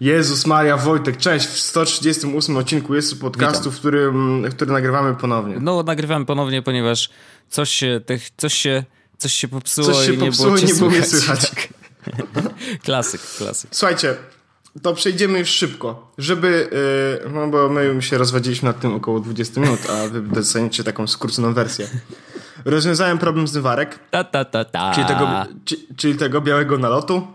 Jezus Maria Wojtek, cześć w 138 odcinku jest podcastu, w którym, który nagrywamy ponownie. No, nagrywamy ponownie, ponieważ coś się, coś się, coś się popsuło coś się i nie popsuło było, i nie było mnie słychać. słychać. klasyk, klasyk. Słuchajcie, to przejdziemy już szybko, żeby, yy, no bo my się rozwadziliśmy nad tym około 20 minut, a wy dostaniecie taką skróconą wersję. Rozwiązałem problem zmywarek, Ta, ta, ta, ta. czyli tego, czyli tego białego nalotu.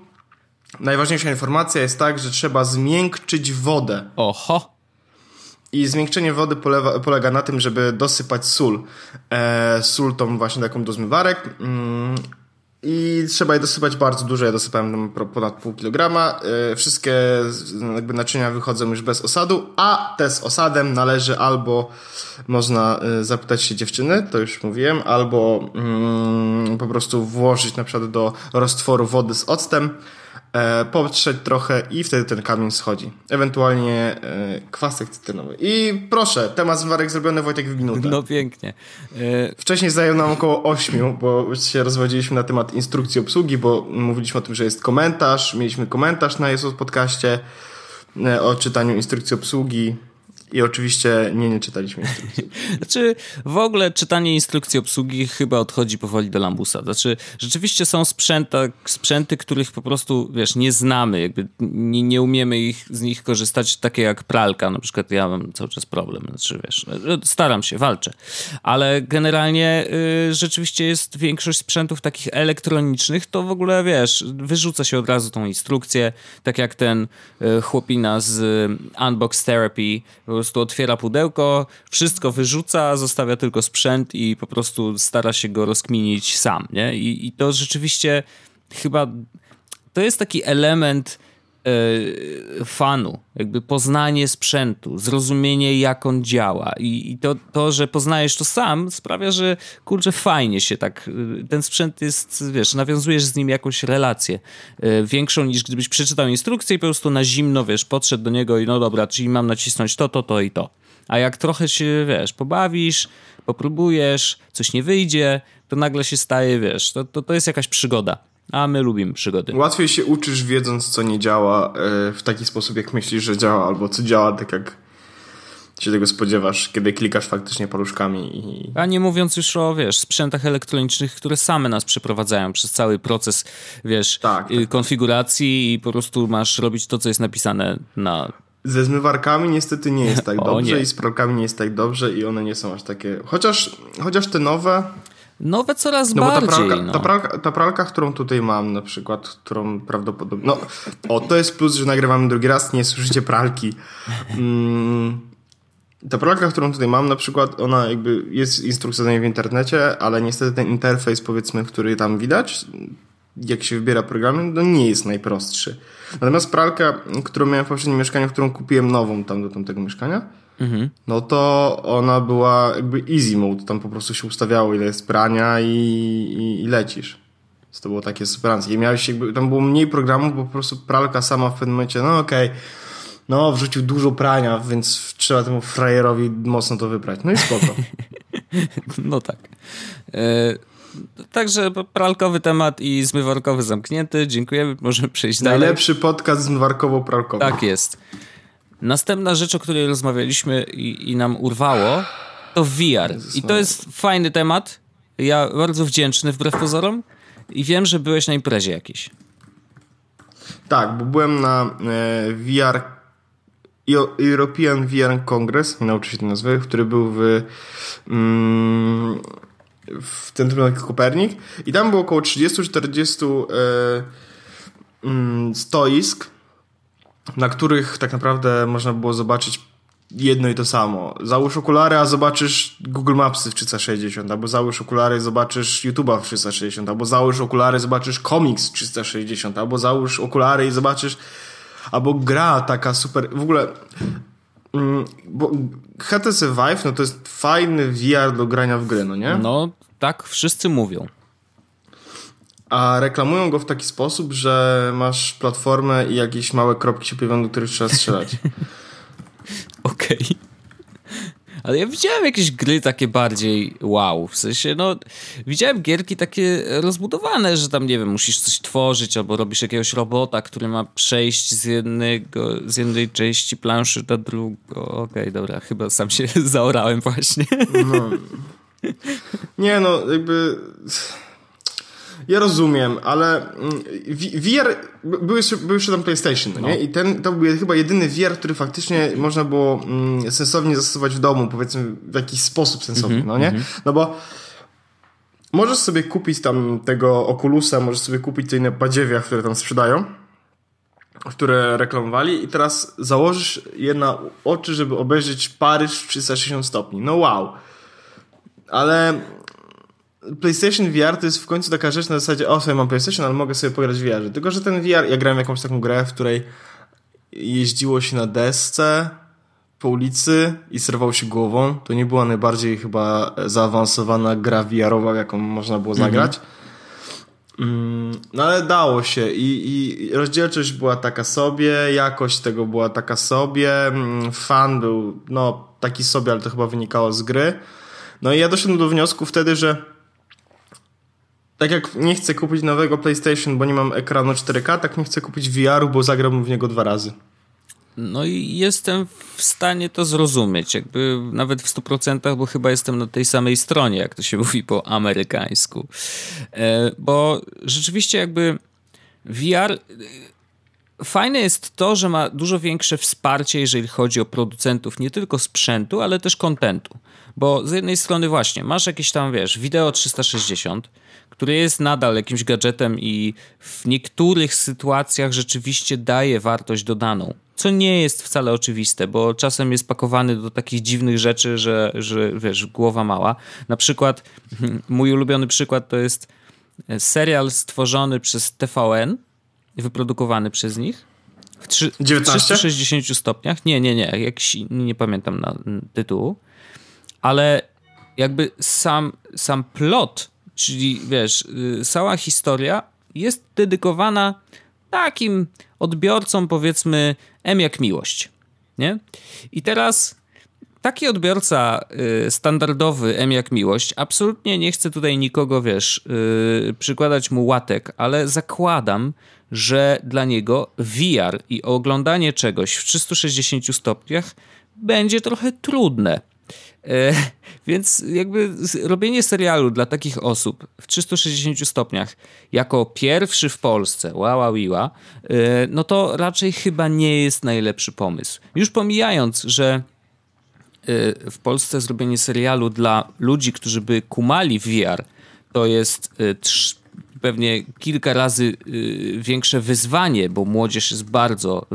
Najważniejsza informacja jest tak, że trzeba zmiękczyć wodę. Oho. I zmiękczenie wody polewa, polega na tym, żeby dosypać sól. E, sól tą właśnie taką do zmywarek. Mm, I trzeba je dosypać bardzo dużo. Ja dosypałem ponad pół kilograma. E, wszystkie jakby naczynia wychodzą już bez osadu, a te z osadem należy albo można e, zapytać się dziewczyny, to już mówiłem, albo mm, po prostu włożyć na przykład do roztworu wody z octem e, potrzeć trochę i wtedy ten kamień schodzi. Ewentualnie e, kwasek cytrynowy. I proszę, temat zwarek zrobiony Wojtek w minutę. No pięknie. E, Wcześniej zajął nam około 8, bo się rozwodziliśmy na temat instrukcji obsługi, bo mówiliśmy o tym, że jest komentarz, mieliśmy komentarz na Jesus podcaście e, o czytaniu instrukcji obsługi i oczywiście nie, nie czytaliśmy instrukcji. Znaczy, w ogóle czytanie instrukcji obsługi chyba odchodzi powoli do lambusa. Znaczy, rzeczywiście są sprzęta, sprzęty, których po prostu, wiesz, nie znamy, jakby nie, nie umiemy ich, z nich korzystać, takie jak pralka. Na przykład ja mam cały czas problem, znaczy, wiesz, staram się, walczę. Ale generalnie y, rzeczywiście jest większość sprzętów takich elektronicznych, to w ogóle, wiesz, wyrzuca się od razu tą instrukcję, tak jak ten y, chłopina z y, Unbox Therapy, prostu otwiera pudełko, wszystko wyrzuca, zostawia tylko sprzęt i po prostu stara się go rozkminić sam, nie? I, i to rzeczywiście chyba to jest taki element fanu, jakby poznanie sprzętu, zrozumienie jak on działa i, i to, to, że poznajesz to sam sprawia, że kurczę fajnie się tak, y, ten sprzęt jest, wiesz, nawiązujesz z nim jakąś relację y, większą niż gdybyś przeczytał instrukcję i po prostu na zimno, wiesz, podszedł do niego i no dobra, czyli mam nacisnąć to, to, to i to. A jak trochę się, wiesz, pobawisz, popróbujesz, coś nie wyjdzie, to nagle się staje, wiesz, to, to, to jest jakaś przygoda. A my lubimy przygody. Łatwiej się uczysz wiedząc, co nie działa e, w taki sposób, jak myślisz, że działa, albo co działa tak, jak się tego spodziewasz, kiedy klikasz faktycznie paluszkami i... A nie mówiąc już o, wiesz, sprzętach elektronicznych, które same nas przeprowadzają przez cały proces, wiesz, Tak, y, konfiguracji i po prostu masz robić to, co jest napisane na... Ze zmywarkami niestety nie jest tak dobrze i z pralkami nie jest tak dobrze i one nie są aż takie... Chociaż, chociaż te nowe... Nowe coraz No bo ta bardziej, pralka, no. ta, pralka, ta pralka, którą tutaj mam na przykład, którą prawdopodobnie... No, o, to jest plus, że nagrywamy drugi raz, nie słyszycie pralki. Mm, ta pralka, którą tutaj mam na przykład, ona jakby jest instrukcja do niej w internecie, ale niestety ten interfejs powiedzmy, który tam widać, jak się wybiera programy, no nie jest najprostszy. Natomiast pralka, którą miałem w poprzednim mieszkaniu, którą kupiłem nową tam do tamtego mieszkania, no to ona była jakby easy mode, tam po prostu się ustawiało ile jest prania i, i, i lecisz. Więc to było takie superanckie. Miałeś jakby, tam było mniej programów, bo po prostu pralka sama w pewnym momencie, no okej, no wrzucił dużo prania, więc trzeba temu frajerowi mocno to wybrać. No i spoko. No tak. E, Także pralkowy temat i zmywarkowy zamknięty. Dziękujemy. Możemy przejść dalej. Najlepszy podcast zmywarkowo-pralkowy. Tak jest. Następna rzecz, o której rozmawialiśmy i, i nam urwało, to VR. I to jest fajny temat. Ja bardzo wdzięczny wbrew pozorom. I wiem, że byłeś na imprezie jakiejś. Tak, bo byłem na e, VR European VR Congress, nie nauczę się tej nazwy, który był w, mm, w Centrum Kopernik i tam było około 30-40 e, mm, stoisk, na których tak naprawdę można było zobaczyć jedno i to samo. Załóż okulary, a zobaczysz Google Mapsy w 360, albo załóż okulary i zobaczysz YouTube'a w 360, albo załóż okulary, zobaczysz komiks w 360, albo załóż okulary i zobaczysz albo gra taka super, w ogóle mm, bo HTC Vive, no to jest fajny VR do grania w gry, no nie? No, tak wszyscy mówią. A reklamują go w taki sposób, że masz platformę i jakieś małe kropki się pojawiają, do których trzeba strzelać. Okej. Ale ja widziałem jakieś gry takie bardziej wow, w sensie, no, widziałem gierki takie rozbudowane, że tam, nie wiem, musisz coś tworzyć, albo robisz jakiegoś robota, który ma przejść z jednego, z jednej części planszy do drugą. Okej, okay, dobra, chyba sam się zaorałem właśnie. No. Nie, no, jakby ja rozumiem, ale mm, VR, był jeszcze, był jeszcze tam PlayStation, no. nie? I ten, to był chyba jedyny VR, który faktycznie można było mm, sensownie zastosować w domu, powiedzmy w jakiś sposób sensowny, mm -hmm, no nie? Mm -hmm. No bo możesz sobie kupić tam tego Oculusa, możesz sobie kupić te inne badziewiach, które tam sprzedają, które reklamowali i teraz założysz je na oczy, żeby obejrzeć Paryż w 360 stopni. No wow. Ale PlayStation VR to jest w końcu taka rzecz na zasadzie, o sobie mam PlayStation, ale mogę sobie pograć w VR. Tylko, że ten VR, ja grałem w jakąś taką grę, w której jeździło się na desce po ulicy i serwało się głową. To nie była najbardziej chyba zaawansowana gra VR-owa, jaką można było mhm. zagrać. Mm No ale dało się i, i rozdzielczość była taka sobie, jakość tego była taka sobie, mm, fan był no taki sobie, ale to chyba wynikało z gry. No i ja doszedłem do wniosku wtedy, że tak jak nie chcę kupić nowego PlayStation, bo nie mam ekranu 4K, tak nie chcę kupić VR-u, bo zagrałbym w niego dwa razy. No i jestem w stanie to zrozumieć, jakby nawet w 100%, bo chyba jestem na tej samej stronie, jak to się mówi po amerykańsku. E, bo rzeczywiście jakby VR Fajne jest to, że ma dużo większe wsparcie, jeżeli chodzi o producentów nie tylko sprzętu, ale też kontentu. Bo z jednej strony właśnie masz jakieś tam, wiesz, wideo 360, który jest nadal jakimś gadżetem i w niektórych sytuacjach rzeczywiście daje wartość dodaną. Co nie jest wcale oczywiste, bo czasem jest pakowany do takich dziwnych rzeczy, że, że wiesz, głowa mała. Na przykład, mój ulubiony przykład to jest serial stworzony przez TVN, wyprodukowany przez nich w 3, 360 stopniach. Nie, nie, nie, jakiś, nie pamiętam na, tytułu, ale jakby sam, sam plot, czyli wiesz, y, cała historia jest dedykowana takim odbiorcom, powiedzmy, M jak miłość. Nie? I teraz taki odbiorca y, standardowy M jak miłość, absolutnie nie chcę tutaj nikogo, wiesz, y, przykładać mu łatek, ale zakładam, że dla niego VR i oglądanie czegoś w 360 stopniach będzie trochę trudne. E, więc jakby robienie serialu dla takich osób w 360 stopniach jako pierwszy w Polsce, wała wiła, e, no to raczej chyba nie jest najlepszy pomysł. Już pomijając, że e, w Polsce zrobienie serialu dla ludzi, którzy by kumali VR, to jest pewnie kilka razy y, większe wyzwanie, bo młodzież jest bardzo,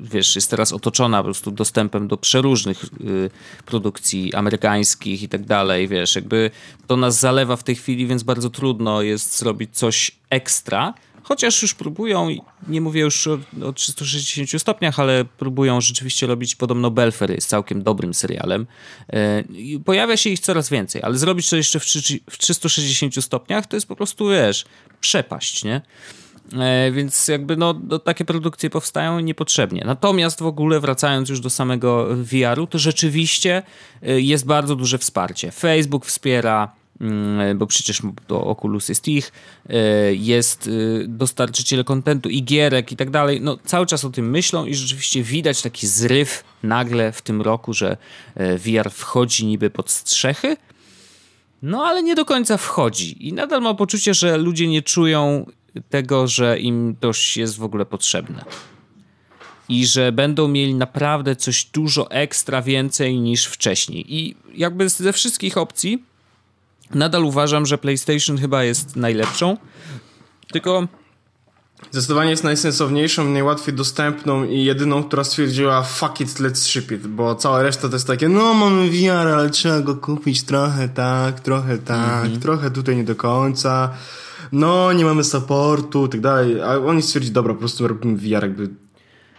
wiesz, jest teraz otoczona po prostu dostępem do przeróżnych y, produkcji amerykańskich i tak dalej, wiesz, jakby to nas zalewa w tej chwili, więc bardzo trudno jest zrobić coś ekstra, Chociaż już próbują, nie mówię już o, o 360 stopniach, ale próbują rzeczywiście robić podobno Belfer jest całkiem dobrym serialem. E, pojawia się ich coraz więcej, ale zrobić to jeszcze w, w 360 stopniach to jest po prostu, wiesz, przepaść, nie? E, więc jakby no, takie produkcje powstają niepotrzebnie. Natomiast w ogóle wracając już do samego VR-u, to rzeczywiście e, jest bardzo duże wsparcie. Facebook wspiera, bo przecież to Oculus jest ich, e, jest e, dostarczyciel kontentu i gierek i tak dalej. No, cały czas o tym myślą i rzeczywiście widać taki zryw nagle w tym roku, że e, VR wchodzi niby pod strzechy, no ale nie do końca wchodzi i nadal ma poczucie, że ludzie nie czują tego, że im to jest w ogóle potrzebne. I że będą mieli naprawdę coś dużo ekstra więcej niż wcześniej. I jakby ze wszystkich opcji, Nadal uważam, że PlayStation chyba jest najlepszą. Tylko Zdecydowanie jest najsensowniejszą, najłatwiej dostępną i jedyną, która stwierdziła fuck it, let's ship it, bo cała reszta to jest takie, no mamy VR, ale trzeba go kupić trochę tak, trochę tak, mm -hmm. trochę tutaj nie do końca, no nie mamy supportu i tak dalej, a oni stwierdzili, dobra, po prostu robimy VR jakby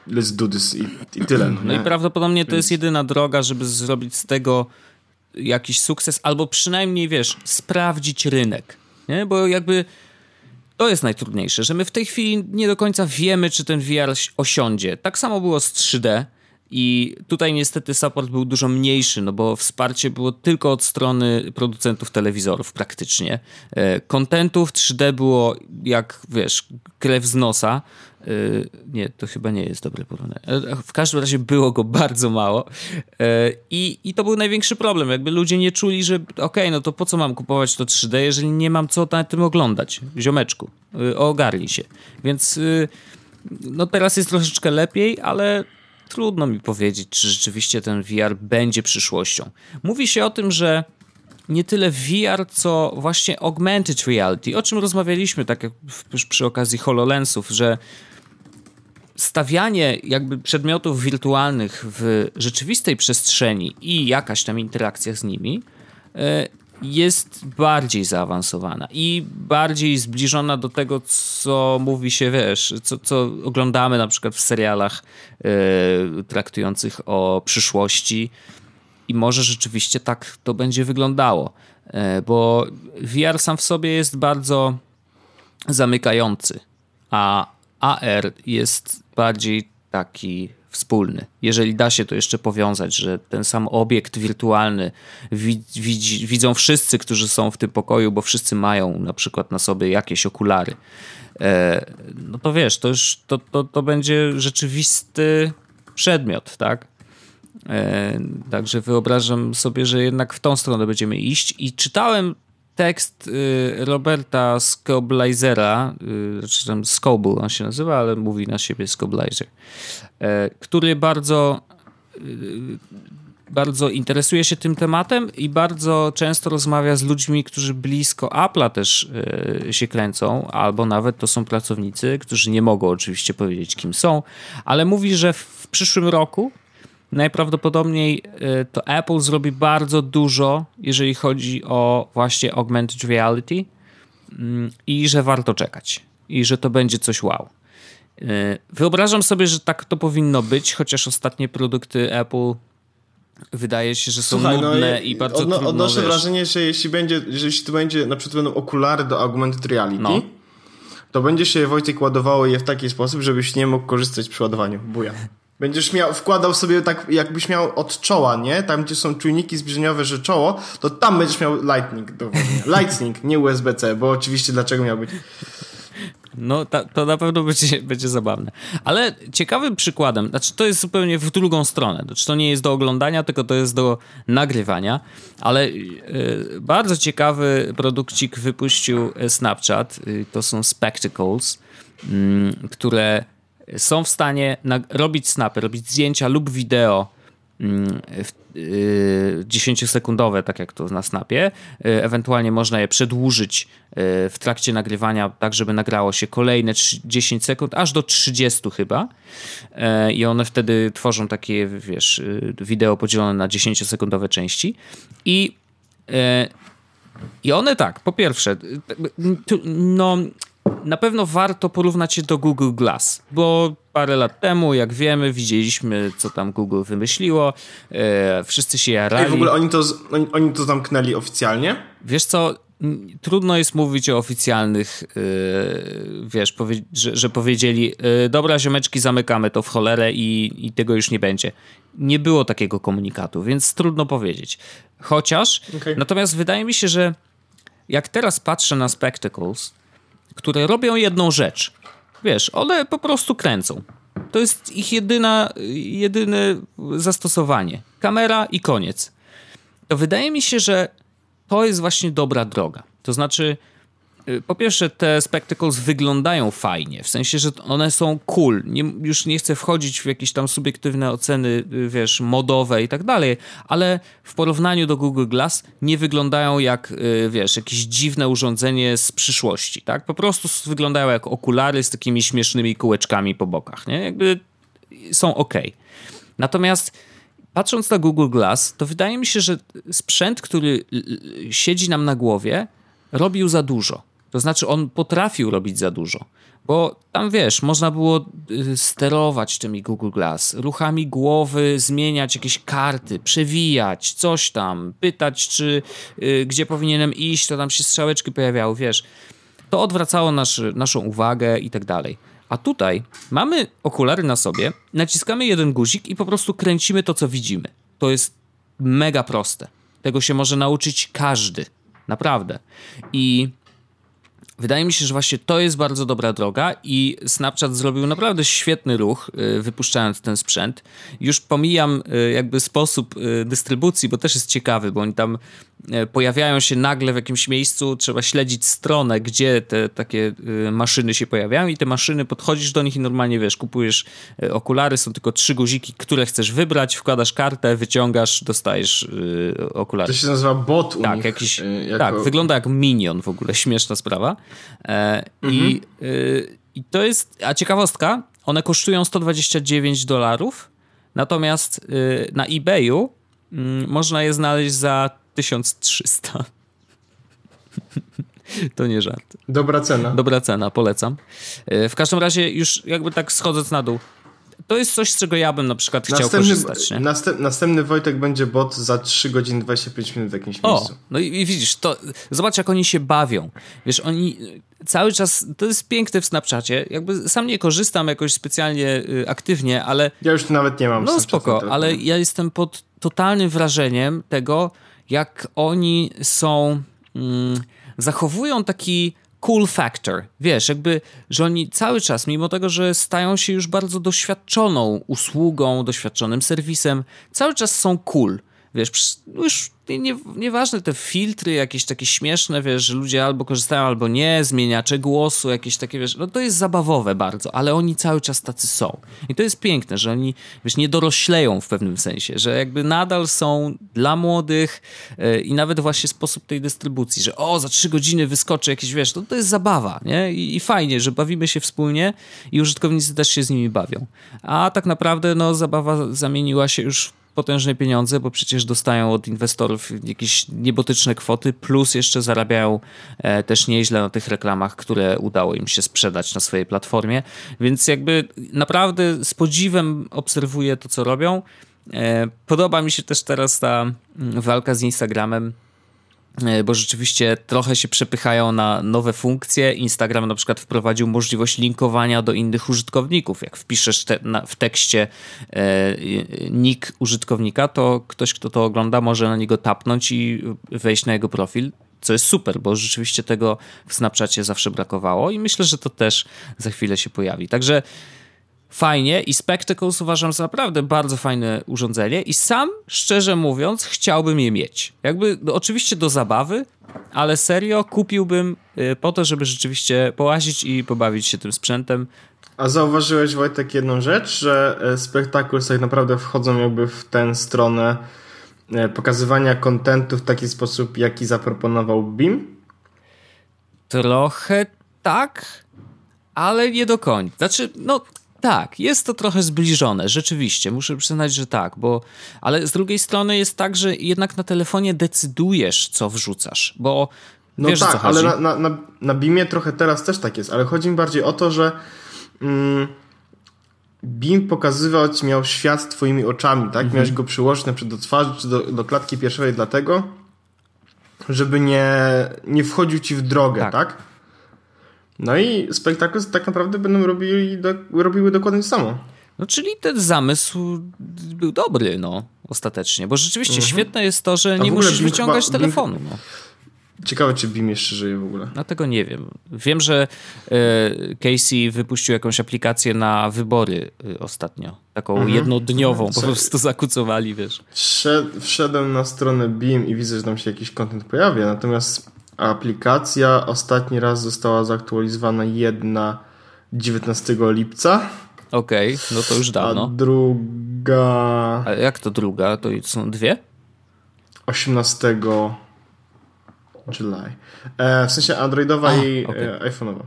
let's do this i, i tyle. No, no i prawdopodobnie to jest jedyna droga, żeby zrobić z tego jakiś sukces, albo przynajmniej, wiesz, sprawdzić rynek. Nie? Bo jakby to jest najtrudniejsze, że my w tej chwili nie do końca wiemy, czy ten VR osiądzie. Tak samo było z 3D I tutaj niestety support był dużo mniejszy, no bo wsparcie było tylko od strony producentów telewizorów praktycznie. Kontentów 3D było jak, wiesz, krew z nosa. Nie, to chyba nie jest dobre porównanie. W każdym razie było go bardzo mało. I, I to był największy problem. Jakby ludzie nie czuli, że okej, okay, no to po co mam kupować to 3D, jeżeli nie mam co na tym oglądać? Ziomeczku, ogarnij się. Więc no teraz jest troszeczkę lepiej, ale trudno mi powiedzieć, czy rzeczywiście ten VR będzie przyszłością. Mówi się o tym, że nie tyle VR, co właśnie augmented reality, o czym rozmawialiśmy tak jak przy okazji HoloLensów, że stawianie jakby przedmiotów wirtualnych w rzeczywistej przestrzeni i jakaś tam interakcja z nimi e, jest bardziej zaawansowana i bardziej zbliżona do tego, co mówi się, wiesz, co, co oglądamy na przykład w serialach yy, traktujących o przyszłości. I może rzeczywiście tak to będzie wyglądało, yy, bo VR sam w sobie jest bardzo zamykający, a AR jest bardziej taki wspólny. Jeżeli da się to jeszcze powiązać, że ten sam obiekt wirtualny widzi, widzą wszyscy, którzy są w tym pokoju, bo wszyscy mają na przykład na sobie jakieś okulary, e, no to wiesz, to już to, to, to będzie rzeczywisty przedmiot, tak? E, także wyobrażam sobie, że jednak w tą stronę będziemy iść i czytałem tekst y, Roberta Scoblizera, y, czy tam Scoble on się nazywa, ale mówi na siebie Scoblizer, e, który bardzo y, bardzo interesuje się tym tematem i bardzo często rozmawia z ludźmi, którzy blisko Apple'a też się kręcą, albo nawet to są pracownicy, którzy nie mogą oczywiście powiedzieć, kim są, ale mówi, że w przyszłym roku najprawdopodobniej y, to Apple zrobi bardzo dużo, jeżeli chodzi o właśnie augmented reality mm, i że warto czekać i że to będzie coś wow. Y, wyobrażam sobie, że tak to powinno być, chociaż ostatnie produkty Apple wydaje się, że są Słuchaj, no nudne no, i bardzo odno, trudno, Odnoszę wiesz. wrażenie, że jeśli będzie, że jeśli to będzie, na przykład będą okulary do augmented reality, no. to będzie się Wojtek ładowało je w taki sposób, żebyś nie mógł korzystać przy ładowaniu. Buja. Będziesz miał, wkładał sobie tak, jakbyś miał od czoła, nie? Tam, gdzie są czujniki zbliżeniowe, że czoło, to tam będziesz miał lightning do Lightning, nie USB-C, bo oczywiście dlaczego miał być? No, ta, to na pewno będzie, będzie zabawne. Ale ciekawym przykładem, znaczy to jest zupełnie w drugą stronę. Znaczy to nie jest do oglądania, tylko to jest do nagrywania. Ale y, bardzo ciekawy produkcik wypuścił Snapchat. Y, to są Spectacles, y, które są w stanie robić snapy, robić zdjęcia lub wideo 10-sekundowe, mm, y, tak jak to na snapie. Y, ewentualnie można je przedłużyć y, w trakcie nagrywania, tak żeby nagrało się kolejne 10 sekund, aż do 30 chyba. I one wtedy tworzą takie, wiesz, wideo podzielone na 10-sekundowe części. I i one tak, po pierwsze, no na pewno warto porównać się do Google Glass, bo parę lat temu, jak wiemy, widzieliśmy, co tam Google wymyśliło. E, wszyscy się jarali. Ej, w ogóle oni to, oni, oni to zamknęli oficjalnie? Wiesz co, trudno jest mówić o oficjalnych, yy, wiesz, powie że, że, powiedzieli, yy, dobra ziomeczki, zamykamy to w cholerę i, i, tego już nie będzie. Nie było takiego komunikatu, więc trudno powiedzieć. Chociaż, okay. natomiast wydaje mi się, że jak teraz patrzę na Spectacles, które robią jedną rzecz. Wiesz, one po prostu kręcą. To jest ich jedyna, jedyne zastosowanie. Kamera i koniec. To wydaje mi się, że to jest właśnie dobra droga. To znaczy, po pierwsze, te spectacles wyglądają fajnie, w sensie, że one są cool. Nie, już nie chcę wchodzić w jakieś tam subiektywne oceny, y, wiesz, modowe i tak dalej, ale w porównaniu do Google Glass nie wyglądają jak, y, wiesz, jakieś dziwne urządzenie z przyszłości, tak? Po prostu wyglądają jak okulary z takimi śmiesznymi kółeczkami po bokach, nie? Jakby są ok. Natomiast patrząc na Google Glass, to wydaje mi się, że sprzęt, który siedzi nam na głowie, robił za dużo. To znaczy, on potrafił robić za dużo. Bo tam wiesz, można było y, sterować tymi Google Glass, ruchami głowy, zmieniać jakieś karty, przewijać, coś tam, pytać, czy y, gdzie powinienem iść, to tam się strzałeczki pojawiały, wiesz. To odwracało nasz, naszą uwagę i tak dalej. A tutaj mamy okulary na sobie, naciskamy jeden guzik i po prostu kręcimy to, co widzimy. To jest mega proste. Tego się może nauczyć każdy. Naprawdę. I Wydaje mi się, że właśnie to jest bardzo dobra droga i Snapchat zrobił naprawdę świetny ruch, y, wypuszczając ten sprzęt. Już pomijam y, jakby sposób y, dystrybucji, bo też jest ciekawy, bo oni tam pojawiają się nagle w jakimś miejscu, trzeba śledzić stronę, gdzie te takie maszyny się pojawiają i te maszyny, podchodzisz do nich i normalnie wiesz, kupujesz okulary, są tylko trzy guziki, które chcesz wybrać, wkładasz kartę, wyciągasz, dostajesz okulary. To się nazywa bot u tak, nich. Jakiś, jako... Tak, wygląda jak minion w ogóle, śmieszna sprawa. E, mhm. I, I to jest, a ciekawostka, one kosztują 129 dolarów, natomiast na eBayu mm, można je znaleźć za 1300. To nie żart. Dobra cena. Dobra cena, polecam. E, w każdym razie, już jakby tak schodząc na dół, to jest coś, z czego ja bym na przykład chciał następny, korzystać. Nie? Następ, następny Wojtek będzie bot za 3 godziny 25 minut w jakimś o, miejscu. No i, i, widzisz, to zobacz jak oni się bawią. Wiesz, oni cały czas, to jest piękne w Snapchacie, jakby sam nie korzystam jakoś specjalnie y, aktywnie, ale... Ja już nawet nie mam No spoko, ale ja jestem pod totalnym wrażeniem tego, jak oni są... Mm, zachowują taki cool factor. Wiesz, jakby, że oni cały czas, mimo tego, że stają się już bardzo doświadczoną usługą, doświadczonym serwisem, cały czas są cool. Wiesz, już nie, nieważne te filtry jakieś takie śmieszne, wiesz, że ludzie albo korzystają, albo nie, zmieniacze głosu, jakieś takie, wiesz, no to jest zabawowe bardzo, ale oni cały czas tacy są. I to jest piękne, że oni, wiesz, nie dorośleją w pewnym sensie, że jakby nadal są dla młodych yy, i nawet właśnie sposób tej dystrybucji, że o, za trzy godziny wyskoczy jakieś, wiesz, to, to jest zabawa, nie? I, I fajnie, że bawimy się wspólnie i użytkownicy też się z nimi bawią. A tak naprawdę, no, zabawa zamieniła się już w potężne pieniądze, bo przecież dostają od inwestorów jakieś niebotyczne kwoty, plus jeszcze zarabiają e, też nieźle na tych reklamach, które udało im się sprzedać na swojej platformie. Więc jakby naprawdę z podziwem obserwuję to, co robią. E, podoba mi się też teraz ta mm, walka z Instagramem bo rzeczywiście trochę się przepychają na nowe funkcje. Instagram na przykład wprowadził możliwość linkowania do innych użytkowników. Jak wpiszesz te, na, w tekście e, nick użytkownika, to ktoś, kto to ogląda, może na niego tapnąć i wejść na jego profil. Co jest super, bo rzeczywiście tego w Snapchacie zawsze brakowało i myślę, że to też za chwilę się pojawi. Także fajnie i Spectacles uważam za naprawdę bardzo fajne urządzenie i sam, szczerze mówiąc, chciałbym je mieć. Jakby no, oczywiście do zabawy, ale serio kupiłbym y, po to, żeby rzeczywiście połazić i pobawić się tym sprzętem. A zauważyłeś Wojtek jedną rzecz, że e, Spectacles tak naprawdę wchodzą jakby w tę stronę e, pokazywania kontentu w taki sposób, jaki zaproponował BIM? Trochę tak, ale nie do końca. Znaczy, no tak, jest to trochę zbliżone, rzeczywiście, muszę przyznać, że tak, bo ale z drugiej strony jest tak, że jednak na telefonie decydujesz, co wrzucasz, bo no wiesz, tak, ale na, na, na, na BIMie trochę teraz też tak jest, ale chodzi mi bardziej o to, że mm, BIM pokazywać miał świat twoimi oczami, tak? Mhm. Miałeś go przyłożyć na przykład do twarzy czy do, do klatki piersiowej dlatego, żeby nie, nie wchodził ci w drogę, tak? tak? No i spektakl tak naprawdę będą robili, do, robiły dokładnie samo. No czyli ten zamysł był dobry, no, ostatecznie, bo rzeczywiście mhm. świetne jest to, że nie musisz wyciągać chyba, telefonu. No. Ciekawe, czy BIM jeszcze żyje w ogóle. No tego nie wiem. Wiem, że y, Casey wypuścił jakąś aplikację na wybory y, ostatnio. Taką mhm. jednodniową, po prostu zakucowali, wiesz. Wszedłem na stronę BIM i widzę, że tam się jakiś kontent pojawia, natomiast Aplikacja ostatni raz została zaktualizowana jedna 19 lipca. Okej, okay, no to już dawno. A druga. A jak to druga? To są dwie? 18 July. E, w sensie Androidowa A, i okay. e, iPhone'owa.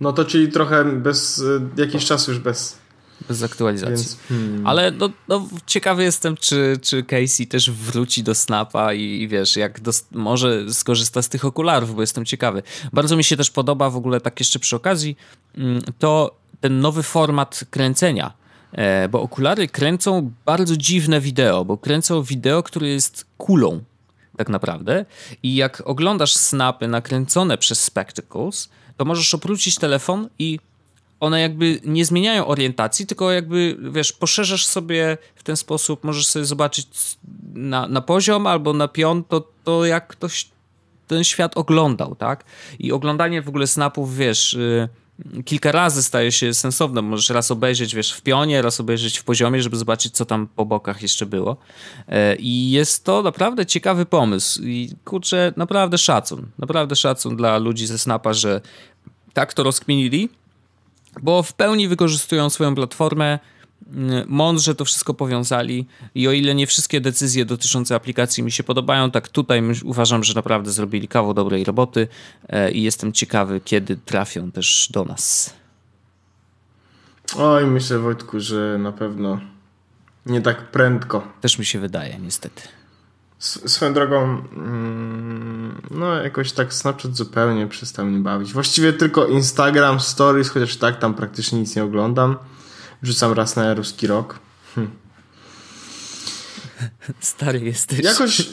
No to czyli trochę bez, e, jakiś czas już bez bez aktualizacji. Więc, hmm. Ale no, no, ciekawy jestem, czy, czy Casey też wróci do Snapa i, i wiesz, jak do, może skorzysta z tych okularów, bo jestem ciekawy. Bardzo mi się też podoba w ogóle tak jeszcze przy okazji mm, to ten nowy format kręcenia. E, bo okulary kręcą bardzo dziwne wideo, bo kręcą wideo, które jest kulą. tak naprawdę. I jak oglądasz snapy nakręcone przez Spectacles, to możesz obrócić telefon i one jakby nie zmieniają orientacji, tylko jakby, wiesz, poszerzasz sobie w ten sposób, możesz sobie zobaczyć na, na poziom albo na pion, to, to jak ktoś ten świat oglądał, tak? I oglądanie w ogóle snapów, wiesz... Yy, kilka razy staje się sensowne. Możesz raz obejrzeć, wiesz, w pionie, raz obejrzeć w poziomie, żeby zobaczyć, co tam po bokach jeszcze było. E, I jest to naprawdę ciekawy pomysł. I kurczę, naprawdę szacun. Naprawdę szacun dla ludzi ze Snapa, że tak to rozkminili, bo w pełni wykorzystują swoją platformę Y, mądrze to wszystko powiązali i o ile nie wszystkie decyzje dotyczące aplikacji mi się podobają, tak tutaj uważam, że naprawdę zrobili kawał dobrej roboty e, i jestem ciekawy, kiedy trafią też do nas. Oj, myślę Wojtku, że na pewno nie tak prędko. Też mi się wydaje, niestety. Swoją drogą, mm, no jakoś tak Snapchat zupełnie przestał mnie bawić. Właściwie tylko Instagram Stories, chociaż tak tam praktycznie nic nie oglądam. Rzucam raz na ruski rok. Hm. Stary jesteś. Jakoś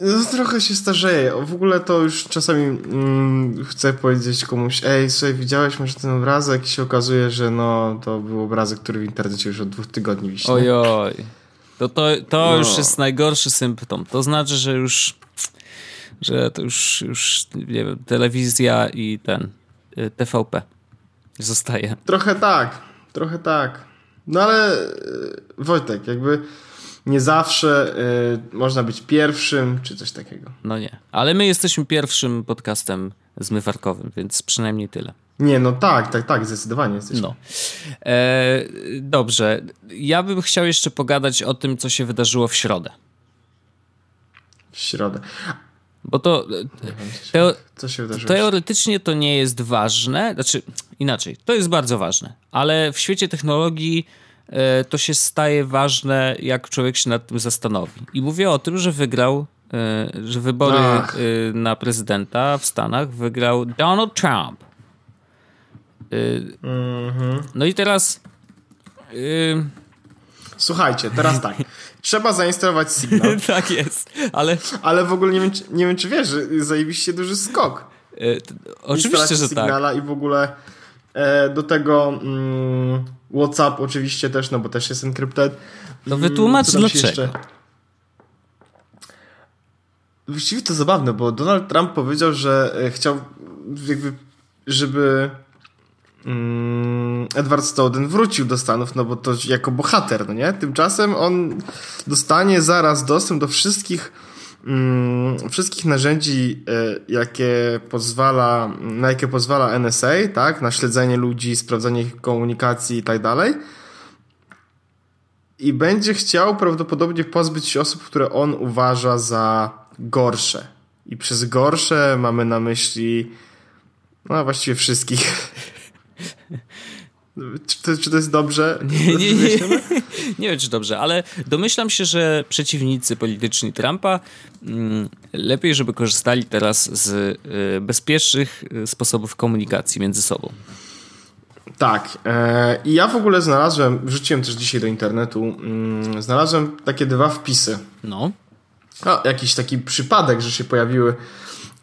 no, trochę się starzeje. W ogóle to już czasami mm, chcę powiedzieć komuś, ej, słuchaj, widziałeś może ten obrazek i się okazuje, że no, to był obrazek, który w internecie już od dwóch tygodni wisi. Ojoj. To, to, to no. już jest najgorszy symptom. To znaczy, że już że to już, już nie wiem, telewizja i ten y, TVP zostaje. Trochę tak, trochę tak. No ale e, Wojtek, jakby nie zawsze y, można być pierwszym, czy coś takiego. No nie, ale my jesteśmy pierwszym podcastem zmywarkowym, więc przynajmniej tyle. Nie, no tak, tak, tak, zdecydowanie jesteśmy. No. E, dobrze, ja bym chciał jeszcze pogadać o tym, co się wydarzyło w środę. W środę. Bo to teo teoretycznie to nie jest ważne, znaczy inaczej, to jest bardzo ważne, ale w świecie technologii e, to się staje ważne, jak człowiek się nad tym zastanowi. I mówię o tym, że wygrał, e, że wybory. E, na prezydenta w Stanach wygrał Donald Trump. Mhm. No i teraz. Słuchajcie, teraz tak. Trzeba zainstalować Signal. tak jest, ale... Ale w ogóle nie wiem, czy, nie wiem, czy wiesz, że zajebiście duży skok. E, oczywiście, że tak. Signala tak. i w ogóle e, do tego mm, WhatsApp oczywiście też, no bo też jest encrypted. No wytłumacz dlaczego. Jeszcze... Właściwie to zabawne, bo Donald Trump powiedział, że e, chciał jakby, żeby Mm, Edward Snowden wrócił do Stanów, no bo to jako bohater, no nie? Tymczasem on dostanie zaraz dostęp do wszystkich mm, wszystkich narzędzi, e, jakie pozwala, na jakie pozwala NSA, tak? Na śledzenie ludzi, sprawdzanie ich komunikacji i tak dalej. I będzie chciał prawdopodobnie pozbyć się osób, które on uważa za gorsze. I przez gorsze mamy na myśli no właściwie wszystkich. Czy to, czy to jest dobrze? Nie, nie, nie, nie wiem, czy dobrze, ale domyślam się, że przeciwnicy polityczni Trumpa mm, lepiej, żeby korzystali teraz z y, bezpiecznych y, sposobów komunikacji między sobą. Tak. E, I ja w ogóle znalazłem, wrzuciłem też dzisiaj do internetu, mm, znalazłem takie dwa wpisy. No. no jakiś taki przypadek, że się pojawiły,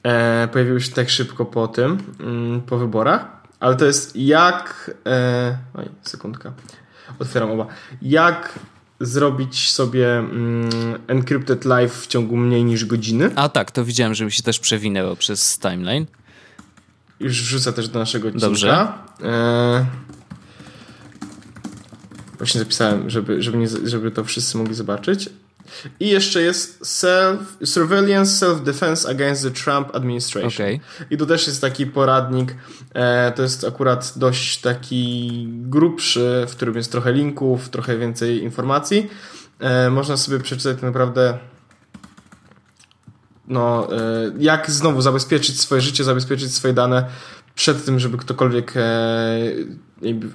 e, pojawiły się tak szybko po tym, mm, po wyborach. Ale to jest jak. E, oj, sekundka. Otwieram oba. Jak zrobić sobie mm, encrypted live w ciągu mniej niż godziny. A tak, to widziałem, że mi się też przewinęło przez timeline. Już wrzucę też do naszego odcinka. Dobrze. E, właśnie zapisałem, żeby, żeby, nie, żeby to wszyscy mogli zobaczyć. I jeszcze jest self, Surveillance Self-Defense Against the Trump Administration. Okay. I to też jest taki poradnik. E, to jest akurat dość taki grubszy, w którym jest trochę linków, trochę więcej informacji. E, można sobie przeczytać naprawdę no, e, jak znowu zabezpieczyć swoje życie, zabezpieczyć swoje dane przed tym, żeby ktokolwiek e,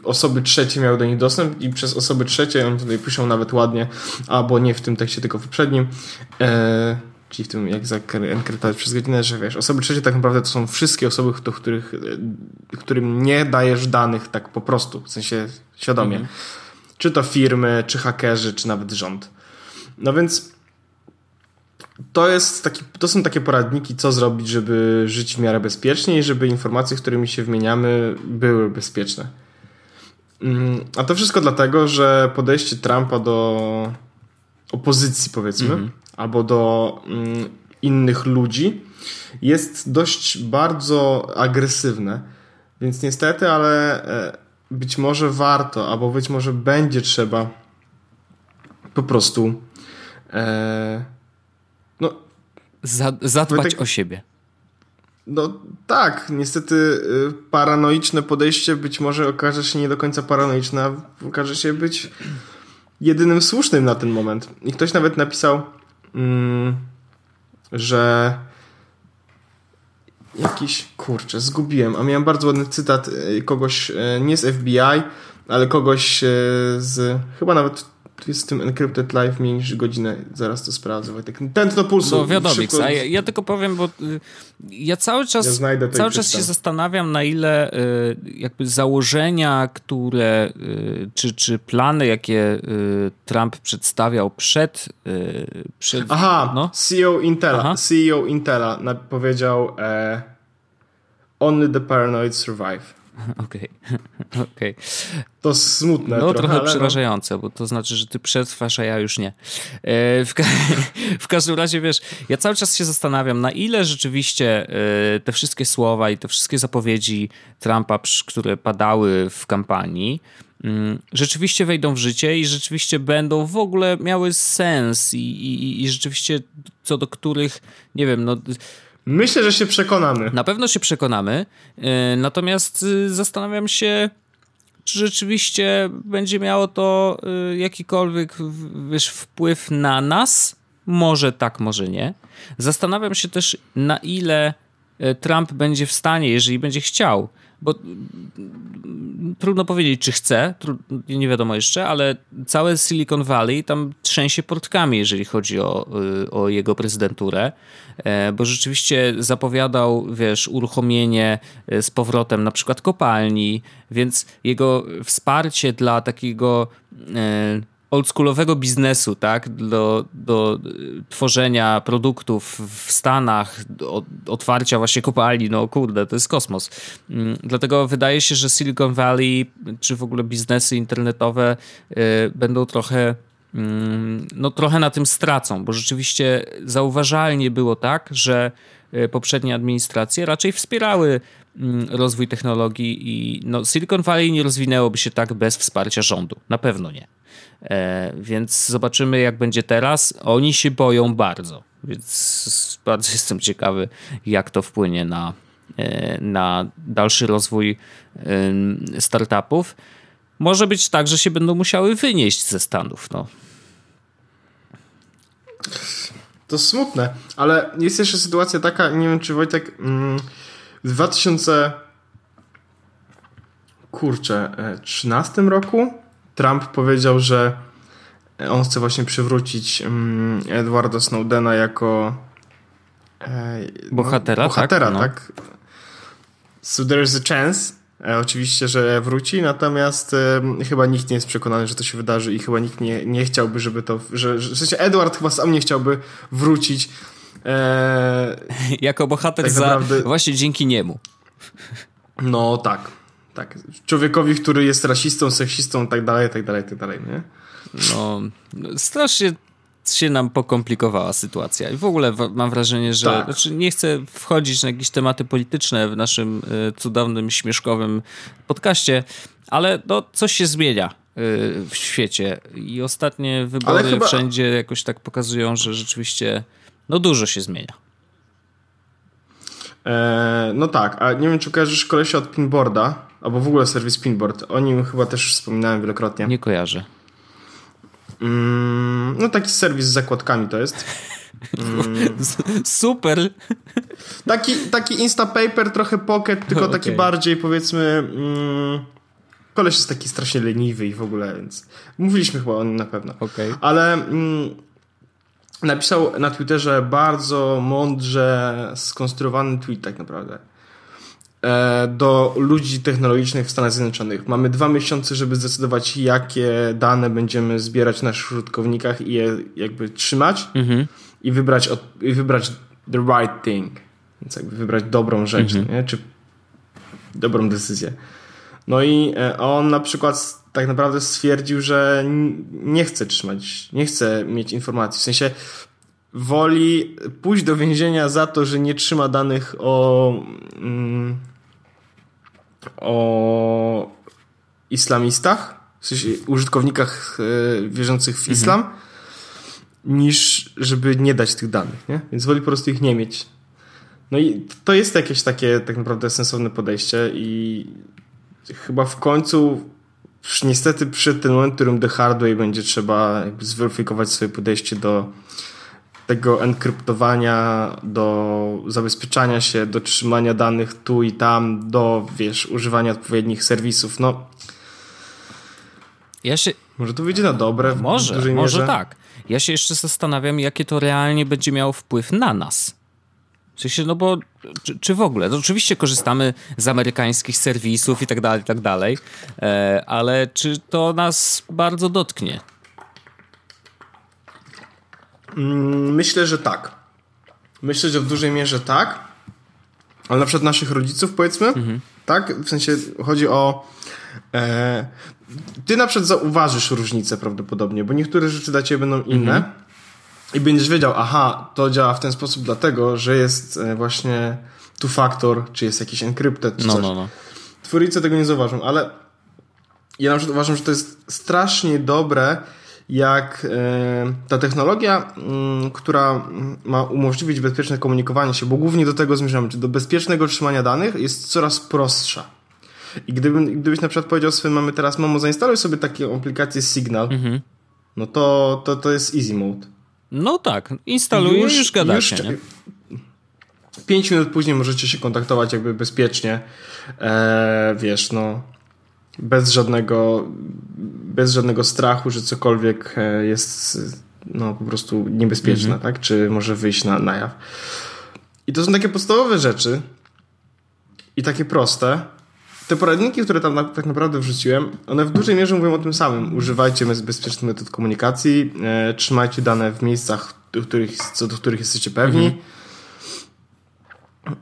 osoby trzecie miały do nich dostęp i przez osoby trzecie, oni tutaj piszą nawet ładnie, albo nie w tym tekście, tylko w poprzednim, e, czyli w tym jak zaenkryptować przez godzinę, że wiesz, osoby trzecie tak naprawdę to są wszystkie osoby, do których, e, którym nie dajesz danych tak po prostu, w sensie świadomie. Mhm. Czy to firmy, czy hakerzy, czy nawet rząd. No więc to, jest taki, to są takie poradniki, co zrobić, żeby żyć w miarę bezpiecznie i żeby informacje, którymi się wymieniamy, były bezpieczne. Mm, a to wszystko dlatego, że podejście Trumpa do opozycji, powiedzmy, mm -hmm. albo do mm, innych ludzi jest dość bardzo agresywne. Więc niestety, ale e, być może warto, albo być może będzie trzeba po prostu e, no, zadbać tak, o siebie. No tak, niestety y, paranoiczne podejście być może okaże się nie do końca paranoiczne, a okaże się być jedynym słusznym na ten moment. I ktoś nawet napisał, mm, że jakiś, kurczę, zgubiłem, a miałem bardzo ładny cytat y, kogoś, y, nie z FBI, ale kogoś z, chyba nawet tu jest w tym Encrypted Live mniej niż godzinę. Zaraz to sprawdzę, Wojtek. Tętno pulsu. No wiadomo, szybko... a ja, ja, tylko powiem, bo y, ja cały czas, ja cały czas się zastanawiam, na ile y, jakby założenia, które, y, czy, czy plany, jakie Trump przedstawiał przed... przed Aha, no? CEO Intela, Aha. CEO Intela powiedział e, Only the paranoid survive. Okej, okay. okay. To smutne. No trochę, trochę no. przerażające, bo to znaczy, że ty przetrwasz, a ja już nie. E, w, ka w, każdym razie, wiesz, ja cały czas się zastanawiam, na ile rzeczywiście e, te wszystkie słowa i te wszystkie zapowiedzi Trumpa, które padały w kampanii, mm, rzeczywiście wejdą w życie i rzeczywiście będą w ogóle miały sens i, i, i rzeczywiście co do których, nie wiem, no Myślę, że się przekonamy. Na pewno się przekonamy. E, natomiast y, zastanawiam się, czy rzeczywiście będzie miało to y, jakikolwiek wiesz, wpływ na nas. Może tak, może nie. Zastanawiam się też, na ile e, Trump będzie w stanie, jeżeli będzie chciał, bo trudno powiedzieć, czy chce, nie wiadomo jeszcze, ale całe Silicon Valley tam trzęsie portkami, jeżeli chodzi o, y, o jego prezydenturę, e, bo rzeczywiście zapowiadał, wiesz, uruchomienie e, z powrotem na przykład kopalni, więc jego wsparcie dla takiego e, oldschoolowego biznesu, tak, do, do tworzenia produktów w Stanach, do otwarcia właśnie kopalni, no kurde, to jest kosmos. Mm, dlatego wydaje się, że Silicon Valley, czy w ogóle biznesy internetowe y, będą trochę mm, no trochę na tym stracą, bo rzeczywiście zauważalnie było tak, że y, poprzednie administracje raczej wspierały rozwój technologii i no, Silicon Valley nie rozwinęłoby się tak bez wsparcia rządu. Na pewno nie. E, więc zobaczymy, jak będzie teraz. Oni się boją bardzo, więc bardzo jestem ciekawy, jak to wpłynie na, e, na dalszy rozwój e, startupów. Może być tak, że się będą musiały wynieść ze Stanów. No. To smutne, ale jest jeszcze sytuacja taka, nie wiem czy Wojtek, mm, 2000 kurczę, 13 roku Trump powiedział, że on chce właśnie przywrócić um, Edwarda Snowdena jako e, bohatera, bohatera tak? No. tak? So there's a chance, e, oczywiście, że wróci, natomiast e, chyba nikt nie jest przekonany, że to się wydarzy i chyba nikt nie, nie chciałby, żeby to, że, że w sensie Edward chyba sam nie chciałby wrócić. E, jako bohater tak za, naprawdę... właśnie dzięki niemu. No tak, tak, człowiekowi, który jest rasistą, seksistą, tak dalej, tak dalej, tak dalej, nie? No, strasznie się nam pokomplikowała sytuacja. I w ogóle mam wrażenie, że tak. znaczy nie chcę wchodzić na jakieś tematy polityczne w naszym y, cudownym, śmieszkowym podcaście, ale no, coś się zmienia y, w świecie i ostatnie wybory chyba... wszędzie jakoś tak pokazują, że rzeczywiście no dużo się zmienia. E, no tak, a nie wiem, czy kojarzysz kolesia od Pinboarda, albo w ogóle serwis Pinboard. O nim chyba też wspominałem wielokrotnie. Nie kojarzę. Mm, no taki serwis z zakładkami to jest. Mm. Super. Taki, taki Instapaper, trochę Pocket, tylko okay. taki bardziej powiedzmy... Mm, koleś jest taki strasznie leniwy i w ogóle, więc mówiliśmy chyba o nim na pewno. Okay. Ale mm, napisał na Twitterze bardzo mądrze skonstruowany tweet tak naprawdę. E, do ludzi technologicznych w Stanach Zjednoczonych. Mamy dwa miesiące, żeby zdecydować, jakie dane będziemy zbierać na naszych użytkownikach i je jakby trzymać. Mhm. i wybrać, od, i wybrać the right thing. Więc jakby wybrać dobrą rzecz, mhm. nie? czy dobrą decyzję. No i e, on na przykład tak naprawdę stwierdził, że nie chce trzymać, nie chce mieć informacji. W sensie woli pójść do więzienia za to, że nie trzyma danych o, mm, o islamistach, w sensie użytkownikach e, wierzących w islam, mhm. niż żeby nie dać tych danych, nie? Więc woli po prostu ich nie mieć. No i to jest jakieś takie tak naprawdę sensowne podejście i chyba w końcu niestety przyszedł ten moment, w którym The Hard Way będzie trzeba zweryfikować swoje podejście do tego enkryptowania, do zabezpieczania się, do trzymania danych tu i tam, do, wiesz, używania odpowiednich serwisów. No, ja się... Może to wyjdzie na dobre. Może, może tak. Ja się jeszcze zastanawiam, jakie to realnie będzie miało wpływ na nas. W sensie, no bo czy, czy w ogóle? No oczywiście korzystamy z amerykańskich serwisów i tak dalej, i tak dalej, e, ale czy to nas bardzo dotknie? Mm, myślę, że tak. Myślę, że w dużej mierze tak. Ale na przykład naszych rodziców, powiedzmy, mhm. tak? W sensie chodzi o. E, ty na przykład zauważysz różnicę prawdopodobnie, bo niektóre rzeczy dla ciebie będą inne. Mhm. I będziesz wiedział, aha, to działa w ten sposób dlatego, że jest e, właśnie two factor, czy jest jakiś encrypted, czy no, coś. No, no. Twórcy tego nie zauważą, ale ja na przykład uważam, że to jest strasznie dobre, jak e, ta technologia, mm, która ma umożliwić bezpieczne komunikowanie się, bo głównie do tego zmierzamy, czy do bezpiecznego trzymania danych, jest coraz prostsza. I gdyby, gdybyś na przykład powiedział swojej mamy teraz, mamo, zainstaluj sobie taką aplikację Signal, mhm. no to, to, to jest easy mode. No tak, instaluję już, już gadacie, już, nie? Pięć minut później możecie się kontaktować jakby bezpiecznie. E, wiesz, no bez żadnego, bez żadnego strachu, że cokolwiek e, jest no, po prostu niebezpieczne, mhm. tak? Czy może wyjść na, na jaw. I to są takie podstawowe rzeczy i takie proste. Te poradniki, które tam na, tak naprawdę wrzuciłem, one w dużej mierze mówią o tym samym. Używajcie bezpiecznych metod komunikacji, e, trzymajcie dane w miejscach, do których, co do których jesteście pewni. Mhm.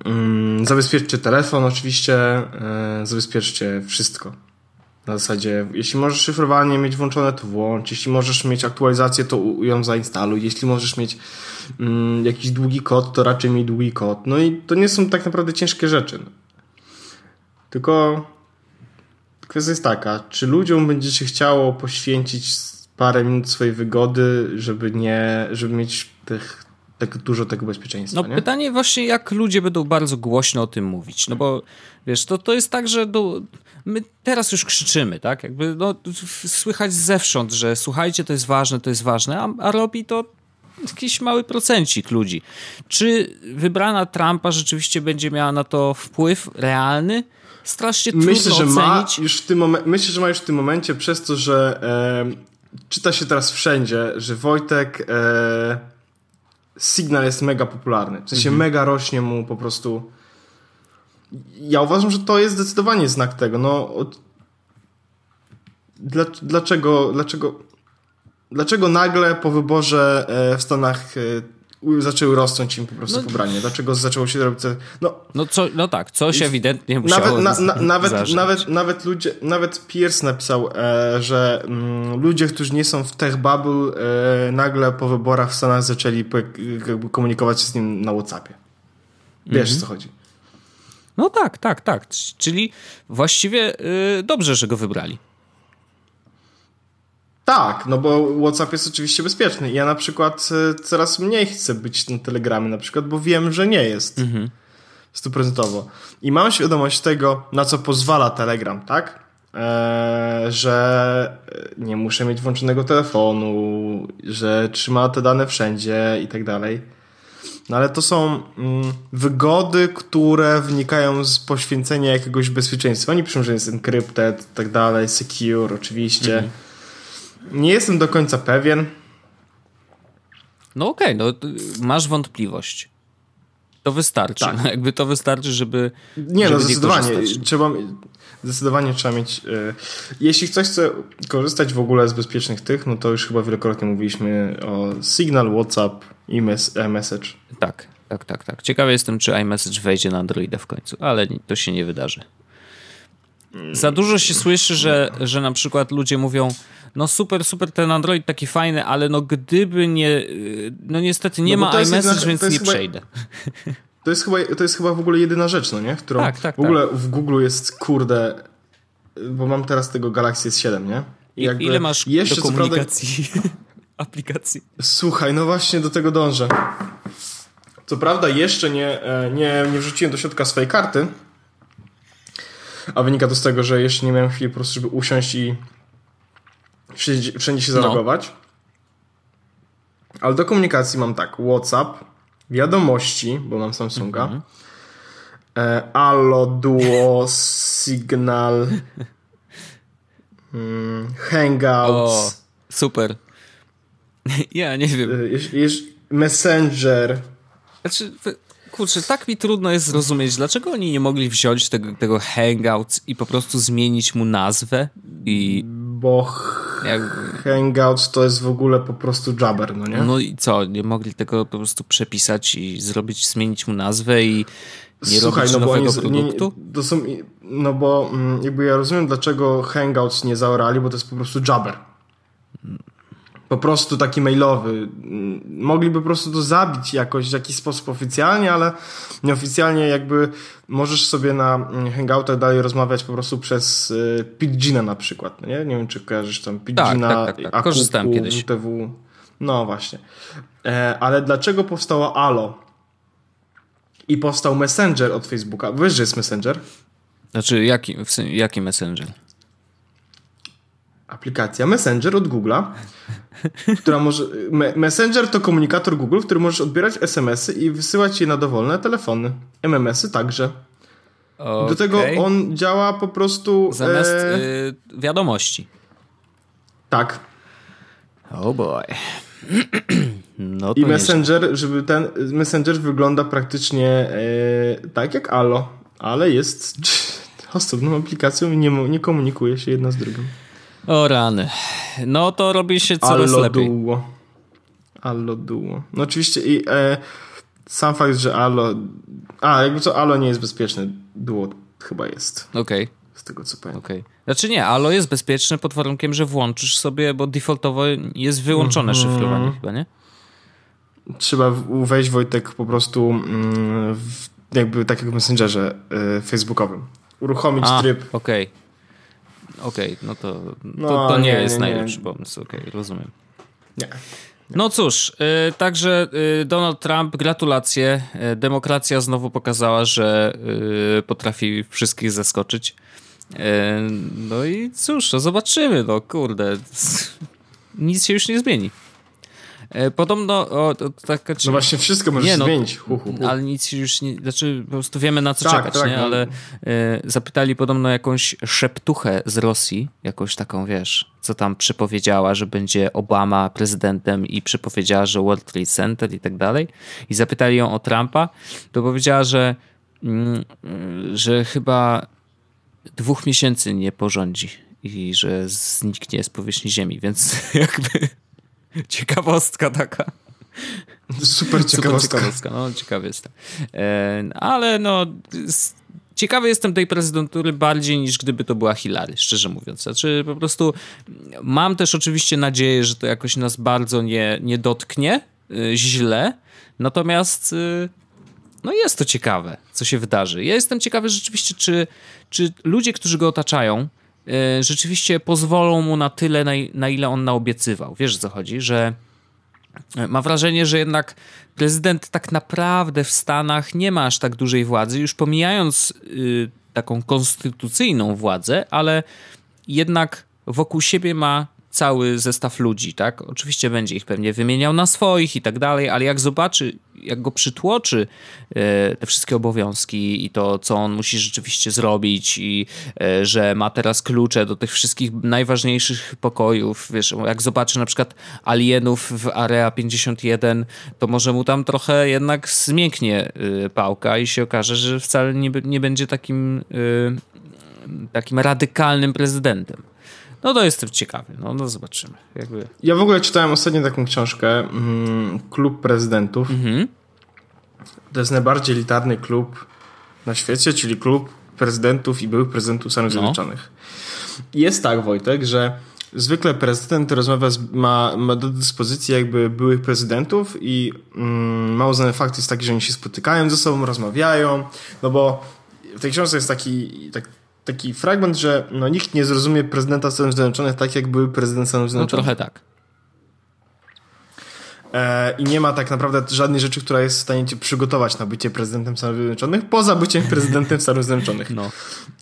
Mm, zabezpieczcie telefon oczywiście, e, zabezpieczcie wszystko. Na zasadzie, jeśli możesz szyfrowanie mieć włączone, to włącz. Jeśli możesz mieć aktualizację, to ją zainstaluj. Jeśli możesz mieć mm, jakiś długi kod, to raczej miej długi kod. No i to nie są tak naprawdę ciężkie rzeczy. Tylko kwestia jest taka, czy ludziom będzie się chciało poświęcić parę minut swojej wygody, żeby nie, żeby mieć tych, tak dużo tego bezpieczeństwa. No nie? pytanie właśnie, jak ludzie będą bardzo głośno o tym mówić. No bo wiesz, to, to jest tak, że do, my teraz już krzyczymy, tak? Jakby no, słychać zewsząd, że słuchajcie, to jest ważne, to jest ważne, a, a robi to jakiś mały procencik ludzi. Czy wybrana Trumpa rzeczywiście będzie miała na to wpływ realny? Strasznie trudno myślę, że ocenić. Ma już w tym momen- myślę, że ma już w tym momencie przez to, że e, czyta się teraz wszędzie, że Wojtek e, Signal jest mega popularny. W sensie mhm. mega rośnie mu po prostu ja uważam, że to jest zdecydowanie znak tego. No, od... dlaczego, dlaczego, dlaczego nagle po wyborze e, w Stanach e, zaczęły rosnąć im po prostu no, pobranie? Dlaczego zaczęło się robić... No, no, co, no tak, coś ewidentnie musiało nawet, na, na, nawet, nawet, nawet ludzie, nawet Pierce napisał, e, że mm, ludzie, którzy nie są w tech bubble e, nagle po wyborach w Stanach zaczęli komunikować się z nim na Whatsappie. Wiesz, mhm. co chodzi. No tak, tak, tak. Czyli właściwie yy, dobrze, że go wybrali. Tak, no bo WhatsApp jest oczywiście bezpieczny. Ja na przykład y, coraz mniej chcę być na Telegramie na przykład, bo wiem, że nie jest. Mhm. Stuprocentowo. I mam świadomość tego, na co pozwala Telegram, tak? Eee, że nie muszę mieć włączonego telefonu, że trzyma te dane wszędzie i tak dalej. No ale to są mm, wygody, które wnikają z poświęcenia jakiegoś bezpieczeństwa. Oni piszą, że jest encrypted, i tak dalej, secure oczywiście. Mhm. Nie jestem do końca pewien. No okej, okay, no masz wątpliwość. To wystarczy. Tak. Jakby to wystarczy, żeby. Nie, żeby no zdecydowanie. Nie trzeba, zdecydowanie trzeba mieć. Yy, jeśli ktoś chce korzystać w ogóle z bezpiecznych tych, no to już chyba wielokrotnie mówiliśmy o Signal, WhatsApp, i mes message. Tak, tak, tak, tak. Ciekawy jestem, czy iMessage wejdzie na Androida w końcu, ale to się nie wydarzy. Za dużo się słyszy, że, że na przykład ludzie mówią, no super, super ten Android taki fajny, ale no gdyby nie, no niestety nie no ma iMessage, więc nie chyba, przejdę. To jest, chyba, to jest chyba w ogóle jedyna rzecz, no nie? Którą tak, tak, w ogóle tak. w Google jest, kurde, bo mam teraz tego Galaxy S7, nie? I ile masz jeszcze, do komunikacji prawda, aplikacji? Słuchaj, no właśnie do tego dążę. Co prawda jeszcze nie, e, nie, nie wrzuciłem do środka swojej karty, a wynika to z tego, że jeszcze nie miałem chwili po prostu, żeby usiąść i wszędzie, wszędzie się zalogować. No. Ale do komunikacji mam tak, WhatsApp, wiadomości, bo mam Samsunga, mm -hmm. e, Allo, Duo, Signal, mm, Hangouts. O, super. Ja nie wiem. E, Messenger. Znaczy, kurczę, tak mi trudno jest zrozumieć, dlaczego oni nie mogli wziąć tego, tego Hangouts i po prostu zmienić mu nazwę i... Bo jakby... Hangouts to jest w ogóle po prostu Jabber, no nie? No i co, nie mogli tego po prostu przepisać i zrobić, zmienić mu nazwę i nie Słuchaj, robić no nowego bo oni, produktu? Nie, to są, no bo mm, jakby ja rozumiem, dlaczego Hangouts nie zaorali, bo to jest po prostu Jabber po prostu taki mailowy. Mogliby po prostu to zabić jakoś w jakiś sposób oficjalnie, ale nieoficjalnie jakby możesz sobie na Hangoutach dalej rozmawiać po prostu przez y, Pidgina na przykład, no nie? Nie wiem, czy kojarzysz tam Pidgina, tak, tak, tak, tak. Korzystałem kiedyś. WTW. No właśnie. E, ale dlaczego powstało Alo? I powstał Messenger od Facebooka. Wiesz, że jest Messenger? Znaczy, jaki, jaki Messenger? Aplikacja Messenger od Google'a, która może. Messenger to komunikator Google, w którym możesz odbierać SMS-y i wysyłać je na dowolne telefony. MMS-y także. Okay. Do tego on działa po prostu. Zamiast e... wiadomości. Tak. Oh boy. No I Messenger, żeby ten. Messenger wygląda praktycznie e... tak jak Allo, ale jest osobną aplikacją i nie, nie komunikuje się jedna z drugą. O rany. No to robi się coraz Allo lepiej. Duo. Allo Duo. No oczywiście i e, sam fakt, że Allo... A, jakby co, Allo nie jest bezpieczne. Duo chyba jest. Okej. Okay. Z tego co pamiętam. Okay. Znaczy nie, Allo jest bezpieczne pod warunkiem, że włączysz sobie, bo defaultowo jest wyłączone mm -hmm. szyfrowanie chyba, nie? Trzeba wejść, Wojtek, po prostu mm, w, jakby tak jak w Messengerze y, facebookowym. Uruchomić A, tryb. okej. Okay okej, okay, no to, to, no, to nie, nie, jest nie, najlepszy nie. pomysł, okej, okay, rozumiem. Nie. No cóż, y, także y, Donald Trump, gratulacje. Y, demokracja znowu pokazała, że potrafi wszystkich zaskoczyć. No i cóż, to zobaczymy, no kurde. Nic się już nie zmieni. E, podobno, o, taka, czy... No właśnie wszystko możesz nie, no, zmienić. Hu, hu, hu. Ale nic już nie, znaczy po prostu wiemy na co tak, czekać, tak, nie? No. Ale e, zapytali podobno jakąś szeptuchę z Rosji, jakąś taką, wiesz, co tam przypowiedziała, że będzie Obama prezydentem i przypowiedziała, że World Trade Center i tak dalej. I zapytali ją o Trumpa, to powiedziała, że, mm, że chyba dwóch miesięcy nie porządzi i że zniknie z powierzchni ziemi, więc jakby Ciekawostka taka. Super ciekawostka. Super ciekawostka. No, ciekawy jestem. E, ale no, ciekawy jestem tej prezydentury bardziej niż gdyby to była Hillary, szczerze mówiąc. Znaczy po prostu mam też oczywiście nadzieję, że to jakoś nas bardzo nie, nie dotknie y, źle, natomiast y, no jest to ciekawe, co się wydarzy. Ja jestem ciekawy rzeczywiście, czy, czy ludzie, którzy go otaczają, E, rzeczywiście pozwolą mu na tyle, na, na ile on naobiecywał. Wiesz o co chodzi, że e, ma wrażenie, że jednak prezydent tak naprawdę w Stanach nie ma aż tak dużej władzy, już pomijając y, taką konstytucyjną władzę, ale jednak wokół siebie ma cały zestaw ludzi, tak? Oczywiście będzie ich pewnie wymieniał na swoich i tak dalej, ale jak zobaczy, jak go przytłoczy e, te wszystkie obowiązki i to, co on musi rzeczywiście zrobić i e, że ma teraz klucze do tych wszystkich najważniejszych pokojów, wiesz, jak zobaczy na przykład alienów w Area 51, to może mu tam trochę jednak zmięknie e, pałka i się okaże, że wcale nie, nie będzie takim takim radykalnym prezydentem. No to jestem ciekawy, no, no zobaczymy. Jakby... Ja w ogóle czytałem ostatnio taką książkę, mm, Klub Prezydentów. Mhm. To jest najbardziej elitarny klub na świecie, czyli klub prezydentów i byłych prezydentów Stanów no. Zjednoczonych. Jest tak, Wojtek, że zwykle prezydent rozmawia z, ma, ma do dyspozycji jakby byłych prezydentów i mm, mało znany fakt jest taki, że oni się spotykają ze sobą, rozmawiają, no bo w tej książce jest taki, tak, taki fragment, że no, nikt nie zrozumie prezydenta Stanów Zjednoczonych tak, jak były prezydent Stanów no, Zjednoczonych. No trochę tak. E, I nie ma tak naprawdę żadnej rzeczy, która jest w stanie cię przygotować na bycie prezydentem Stanów Zjednoczonych, poza byciem prezydentem Stanów Zjednoczonych. No.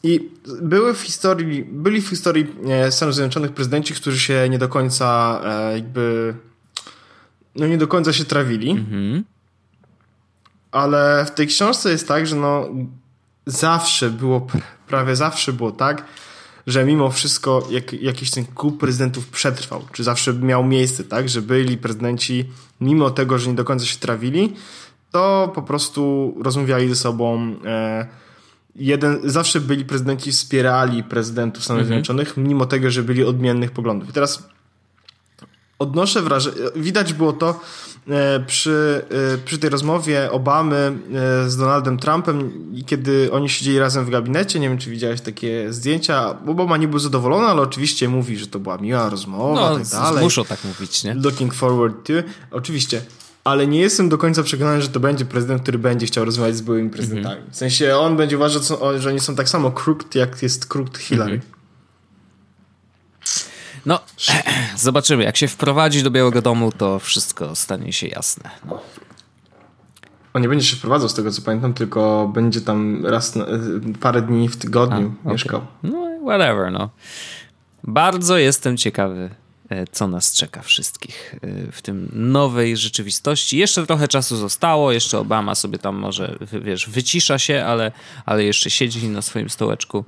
I były w historii, byli w historii e, Stanów Zjednoczonych prezydenci, którzy się nie do końca e, jakby no nie do końca się trawili. Mhm. Ale w tej książce jest tak, że no zawsze było, prawie zawsze było tak, że mimo wszystko jak, jakiś ten klub prezydentów przetrwał, czy zawsze miał miejsce, tak, że byli prezydenci, mimo tego, że nie do końca się trawili, to po prostu rozmawiali ze sobą. E, jeden, zawsze byli prezydenci, wspierali prezydentów Stanów mhm. Zjednoczonych, mimo tego, że byli odmiennych poglądów. I teraz odnoszę wrażenie, widać było to e, przy, e, przy tej rozmowie Obamy e, z Donaldem Trumpem, kiedy oni siedzieli razem w gabinecie, nie wiem czy widziałeś takie zdjęcia, Obama nie był zadowolony, ale oczywiście mówi, że to była miła rozmowa, no, tak dalej. muszą tak mówić, nie? Looking forward to, oczywiście. Ale nie jestem do końca przekonany, że to będzie prezydent, który będzie chciał rozmawiać z byłymi prezydentami. Mm -hmm. W sensie on będzie uważał, że oni są tak samo crooked, jak jest crooked Hillary. Mm -hmm. No, zobaczymy. Jak się wprowadzi do Białego Domu, to wszystko stanie się jasne. No. On nie będzie się wprowadzał z tego co pamiętam, tylko będzie tam raz na, parę dni w tygodniu A, mieszkał. Okay. No, whatever, no. Bardzo jestem ciekawy, e, co nas czeka wszystkich e, w tym nowej rzeczywistości. Jeszcze trochę czasu zostało, jeszcze Obama sobie tam może, wiesz, wycisza się, ale, ale jeszcze siedzi na swoim stołeczku.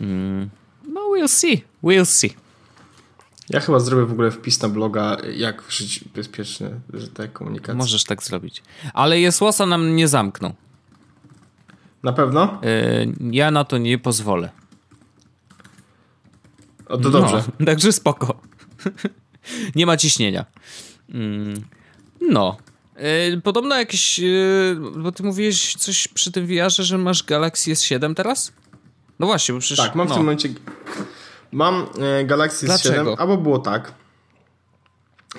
Mm, no, we'll see, we'll see. Ja chyba zrobię w ogóle wpis na bloga, jak żyć bezpiecznie, że tak komunikacja. Możesz tak zrobić. Ale Jesłosa nam nie zamknął. Na pewno? Yy, ja na to nie pozwolę. O, to dobrze. No, także spoko. nie ma ciśnienia. Mm, no. Yy, podobno jakieś... Yy, bo ty mówiłeś coś przy tym VR, że masz Galaxy S7 teraz? No właśnie, bo przecież... Tak, mam no. w tym momencie... Mam e, Galaxy S7, albo było tak.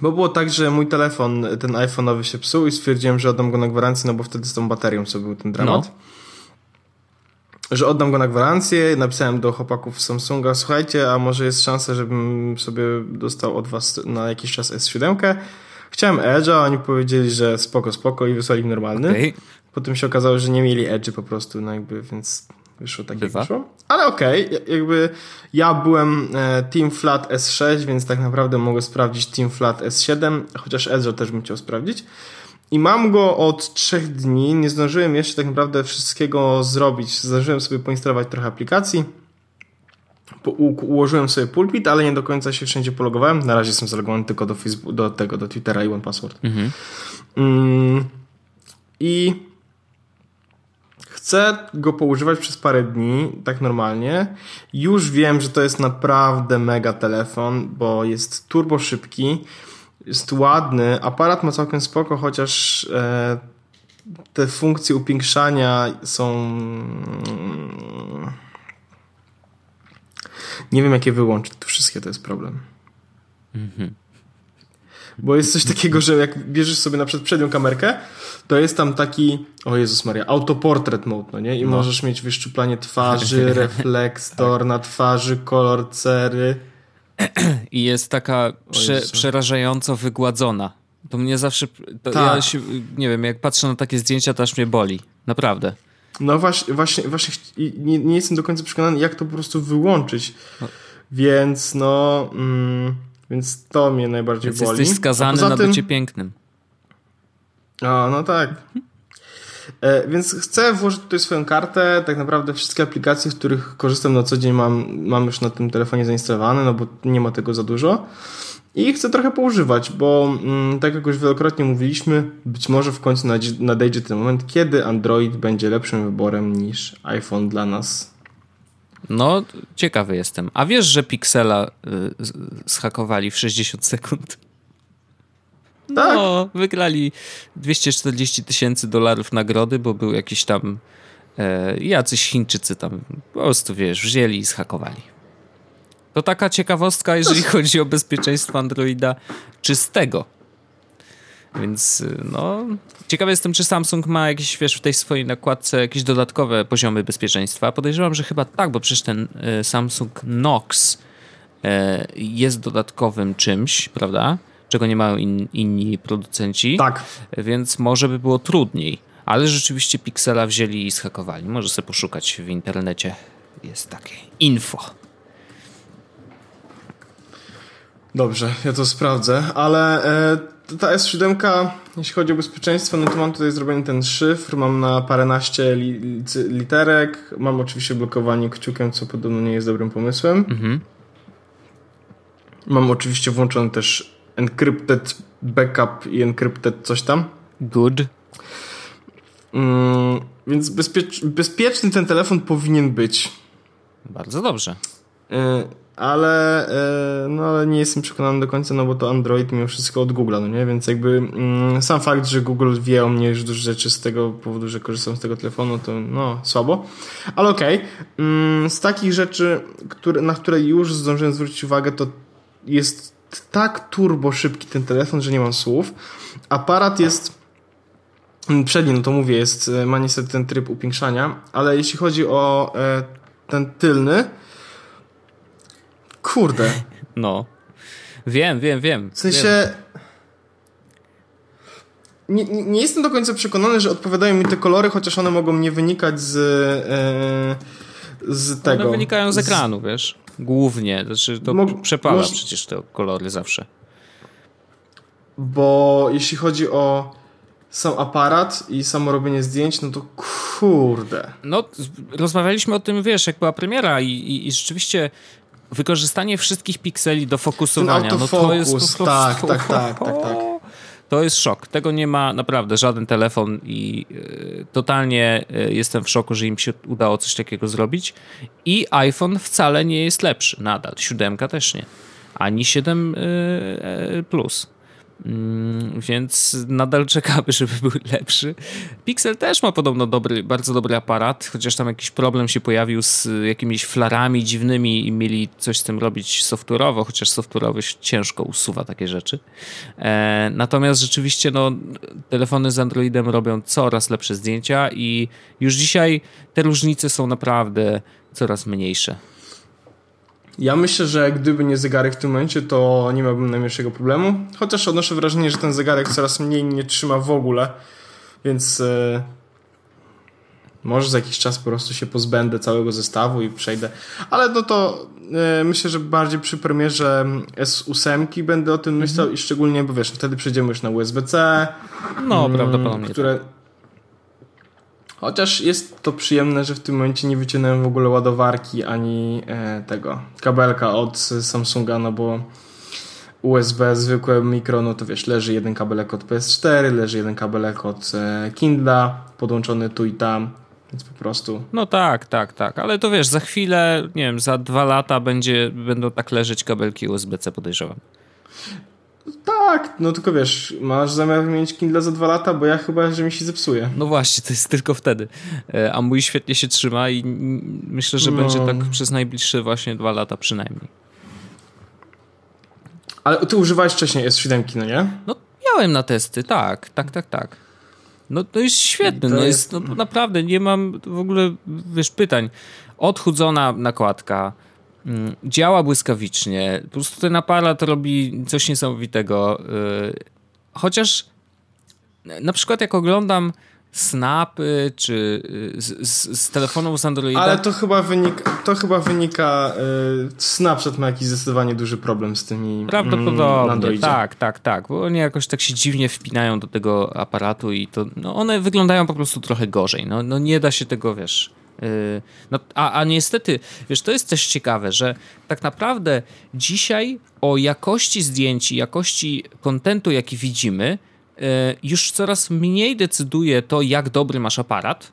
Bo było tak, że mój telefon, ten iPhone'owy się psuł i stwierdziłem, że oddam go na gwarancję, no bo wtedy z tą baterią sobie był ten dramat. No. Że oddam go na gwarancję, napisałem do chłopaków Samsunga, słuchajcie, a może jest szansa, żebym sobie dostał od was na jakiś czas S7. Chciałem Edge'a, a oni powiedzieli, że spoko, spoko i wysłali mi normalny. Okay. Potem się okazało, że nie mieli Edge'y po prostu, no jakby, więc Wyszło tak, Bywa. jak wyszło. Ale okej, okay, jakby ja byłem e, Team Flat S6, więc tak naprawdę mogę sprawdzić Team Flat S7, chociaż Ezra też bym chciał sprawdzić. I mam go od trzech dni. Nie zdążyłem jeszcze tak naprawdę wszystkiego zrobić. Zdążyłem sobie poinstalować trochę aplikacji. Ułożyłem sobie pulpit, ale nie do końca się wszędzie pologowałem. Na razie jestem zalogowany tylko do, Facebook, do tego, do Twittera i One Password. Mhm. Mm, I Chcę go poużywać przez parę dni, tak normalnie. Już wiem, że to jest naprawdę mega telefon, bo jest turbo szybki, jest ładny, aparat ma całkiem spoko, chociaż e, te funkcje upiększania są... Nie wiem, jakie wyłączyć. To wszystkie to jest problem. Mhm. Bo jest coś takiego, że jak bierzesz sobie na przykład przednią kamerkę, to jest tam taki, o Jezus Maria, autoportret mode, no nie? I no. możesz mieć wyszczuplanie twarzy, reflektor tak. na twarzy, kolor cery. I jest taka prze, przerażająco wygładzona. To mnie zawsze, to tak. ja się, nie wiem, jak patrzę na takie zdjęcia, to aż mnie boli. Naprawdę. No właśnie, właśnie, właśnie nie, nie jestem do końca przekonany, jak to po prostu wyłączyć. No. Więc no... Mm, więc to mnie najbardziej Więc boli. Jesteś skazany na tym... bycie pięknym. A, no tak. E, więc chcę włożyć tutaj swoją kartę. Tak naprawdę wszystkie aplikacje, z których korzystam na co dzień mam, mam już na tym telefonie zainstalowane, no bo nie ma tego za dużo. I chcę trochę poużywać, bo mm, tak jak już wielokrotnie mówiliśmy, być może w końcu nadejdzie ten moment, kiedy Android będzie lepszym wyborem niż iPhone dla nas No, ciekawy jestem. A wiesz, że Pixela y, schakowali w 60 sekund? Tak? No, wygrali 240 tysięcy dolarów nagrody, bo był jakiś tam e, jacyś Chińczycy tam po prostu, wiesz, wzięli i schakowali. To taka ciekawostka, jeżeli chodzi o bezpieczeństwo Androida czystego. Więc y, no, ciekawy jestem, czy Samsung ma jakieś, wiesz, w tej swojej nakładce jakieś dodatkowe poziomy bezpieczeństwa. Podejrzewam, że chyba tak, bo przecież ten y, Samsung Knox y, jest dodatkowym czymś, prawda? Czego nie mają in, inni producenci. Tak. Więc może by było trudniej. Ale rzeczywiście Pixela wzięli i schakowali. Może sobie poszukać w internecie. Jest takie info. Dobrze, ja to sprawdzę, ale e, ta S7, jeśli chodzi o bezpieczeństwo, no to mam tutaj zrobiony ten szyfr, mam na paręnaście li, literek, mam oczywiście blokowanie kciukiem, co podobno nie jest dobrym pomysłem. Mhm. Mam oczywiście włączony też encrypted backup i encrypted coś tam. Good. Mm, więc bezpiecz, bezpieczny ten telefon powinien być. Bardzo dobrze. Y ale, e, no, ale nie jestem przekonany do końca, no bo to Android mimo wszystko od Google'a, no nie? Więc jakby mm, sam fakt, że Google wie o mnie już dużo rzeczy z tego powodu, że korzystam z tego telefonu, to no słabo. Ale okej. Okay. Mm, z takich rzeczy, które, na które już zdążyłem zwrócić uwagę, to jest tak turbo szybki ten telefon, że nie mam słów. Aparat jest mm, przedni, no to mówię, jest, e, ma niestety ten tryb upiększania, ale jeśli chodzi o e, ten tylny, Kurde. No. Wiem, wiem, wiem. W sensie... Nie, nie, jestem do końca przekonany, że odpowiadają mi te kolory, chociaż one mogą nie wynikać z, e, z tego. One wynikają z ekranu, z... wiesz? Głównie. Znaczy to Mo przepala przecież te kolory zawsze. Bo jeśli chodzi o sam aparat i samo robienie zdjęć, no to kurde. No, rozmawialiśmy o tym, wiesz, jak była premiera i, i, i rzeczywiście wykorzystanie wszystkich pikseli do fokusowania. no to jest po prostu, tak, tak, tak, tak, tak. To jest szok. Tego nie ma naprawdę żaden telefon i y, totalnie y, jestem w szoku, że im się udało coś takiego zrobić. I iPhone wcale nie jest lepszy nadal. Siódemka też nie. Ani 7 y, Plus. Mm, więc nadal czekamy, żeby był lepszy. Pixel też ma podobno dobry, bardzo dobry aparat, chociaż tam jakiś problem się pojawił z jakimiś flarami dziwnymi i mieli coś z tym robić software'owo, chociaż software'owy ciężko usuwa takie rzeczy. E, natomiast rzeczywiście no, telefony z Androidem robią coraz lepsze zdjęcia i już dzisiaj te różnice są naprawdę coraz mniejsze. Ja myślę, że gdyby nie zegarek w tym momencie, to nie miałbym najmniejszego problemu. Chociaż odnoszę wrażenie, że ten zegarek coraz mniej nie trzyma w ogóle, więc e, może za jakiś czas po prostu się pozbędę całego zestawu i przejdę. Ale no to e, myślę, że bardziej przy premierze S8 będę o tym myślał i szczególnie, bo wiesz, wtedy przejdziemy już na USB-C. No, mm, prawdopodobnie. Które, tak. Chociaż jest to przyjemne, że w tym momencie nie wyciągnąłem w ogóle ładowarki ani e, tego kabelka od Samsunga, no bo USB zwykłe mikro, no to wiesz, leży jeden kabelek od PS4, leży jeden kabelek od e, Kindla, podłączony tu i tam, więc po prostu. No tak, tak, tak, ale to wiesz, za chwilę, nie wiem, za dwa lata będzie, będą tak leżeć kabelki USB-C, podejrzewam. Tak, no tylko wiesz, masz zamiar wymienić Kindle za dwa lata, bo ja chyba, że mi się zepsuje. No właśnie, to jest tylko wtedy. E, a mój świetnie się trzyma i myślę, że no. będzie tak przez najbliższe właśnie dwa lata przynajmniej. Ale ty używałeś wcześniej S7, no nie? No miałem na testy, tak, tak, tak, tak. No to jest świetne, to no jest, jest no, naprawdę nie mam w ogóle, wiesz, pytań. Odchudzona nakładka, działa błyskawicznie. Po prostu ten aparat robi coś niesamowitego. Y, chociaż na przykład jak oglądam snapy czy y, z, z, z telefonów z Androida. Ale to chyba wynika, to chyba wynika yy, Snapchat ma jakiś zdecydowanie duży problem z tymi Prawdopodobnie, mm, tak, tak, tak, bo oni jakoś tak się dziwnie wpinają do tego aparatu i to, no one wyglądają po prostu trochę gorzej, no, no nie da się tego, wiesz, no, a, a niestety, wiesz, to jest też ciekawe, że tak naprawdę dzisiaj o jakości zdjęć i jakości kontentu, jaki widzimy, y, już coraz mniej decyduje to, jak dobry masz aparat,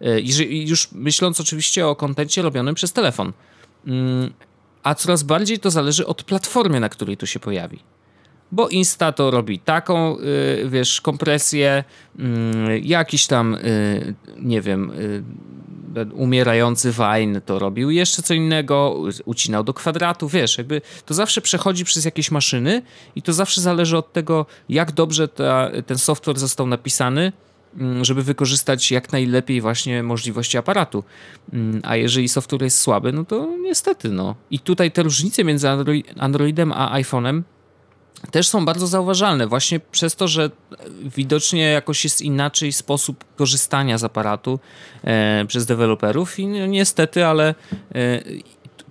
Jeżeli, już myśląc oczywiście o kontencie robionym przez telefon. Mm, a coraz bardziej to zależy od platformy, na której to się pojawi bo Insta to robi taką, y, wiesz, kompresję, y, jakiś tam, y, nie wiem, umierający Vine to robił jeszcze co innego, ucinał do kwadratu, wiesz, jakby to zawsze przechodzi przez jakieś maszyny i to zawsze zależy od tego, jak dobrze ta, ten software został napisany, mm, żeby wykorzystać jak najlepiej właśnie możliwości aparatu. Mm, a jeżeli software jest słaby, no to niestety, no. I tutaj te różnice między Androidem a iPhone'em też są bardzo zauważalne, właśnie przez to, że widocznie jakoś jest inaczej sposób korzystania z aparatu e, przez deweloperów i niestety, ale e,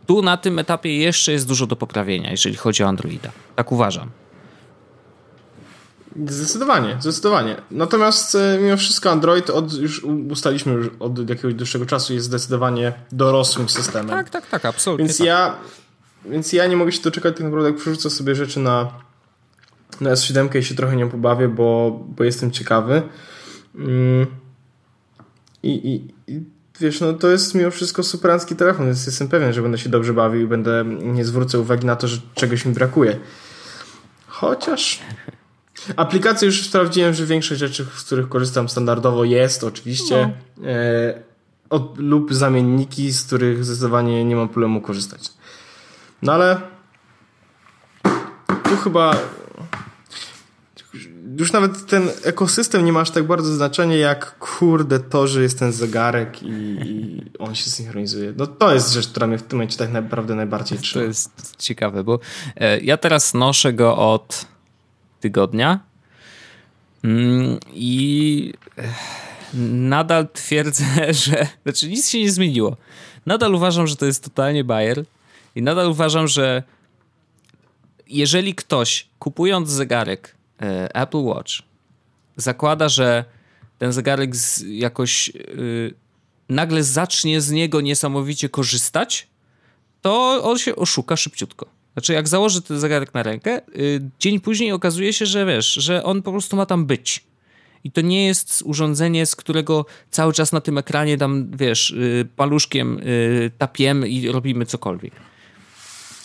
tu na tym etapie jeszcze jest dużo do poprawienia, jeżeli chodzi o Androida. Tak uważam. Zdecydowanie, zdecydowanie. Natomiast e, mimo wszystko Android od, już ustaliśmy już od jakiegoś dłuższego czasu jest zdecydowanie dorosłym systemem. Tak, tak, tak, absolutnie. Więc tak. ja więc ja nie mogę się doczekać tak naprawdę, jak przerzucę sobie rzeczy na na S7 się trochę nie pobawię, bo, bo jestem ciekawy. Mm. I, i, I, wiesz, no to jest mimo wszystko superancki telefon, więc jestem pewien, że będę się dobrze bawił i będę nie zwrócę uwagi na to, że czegoś mi brakuje. Chociaż aplikacje już sprawdziłem, że większość rzeczy, z których korzystam standardowo jest oczywiście no. e, od, lub zamienniki, z których zdecydowanie nie mam problemu korzystać. No ale tu chyba już nawet ten ekosystem nie ma aż tak bardzo znaczenia, jak kurde to, że jest ten zegarek i, i, on się synchronizuje. No to jest rzecz, która mnie w tym momencie tak naprawdę najbardziej trzyma. To jest ciekawe, bo e, ja teraz noszę go od tygodnia mm, i e, nadal twierdzę, że znaczy nic się nie zmieniło. Nadal uważam, że to jest totalnie bajer i nadal uważam, że jeżeli ktoś kupując zegarek Apple Watch zakłada, że ten zegarek jakoś yy, nagle zacznie z niego niesamowicie korzystać, to on się oszuka szybciutko. Znaczy, jak założy ten zegarek na rękę, yy, dzień później okazuje się, że wiesz, że on po prostu ma tam być. I to nie jest urządzenie, z którego cały czas na tym ekranie tam, wiesz, paluszkiem tapiemy i robimy cokolwiek.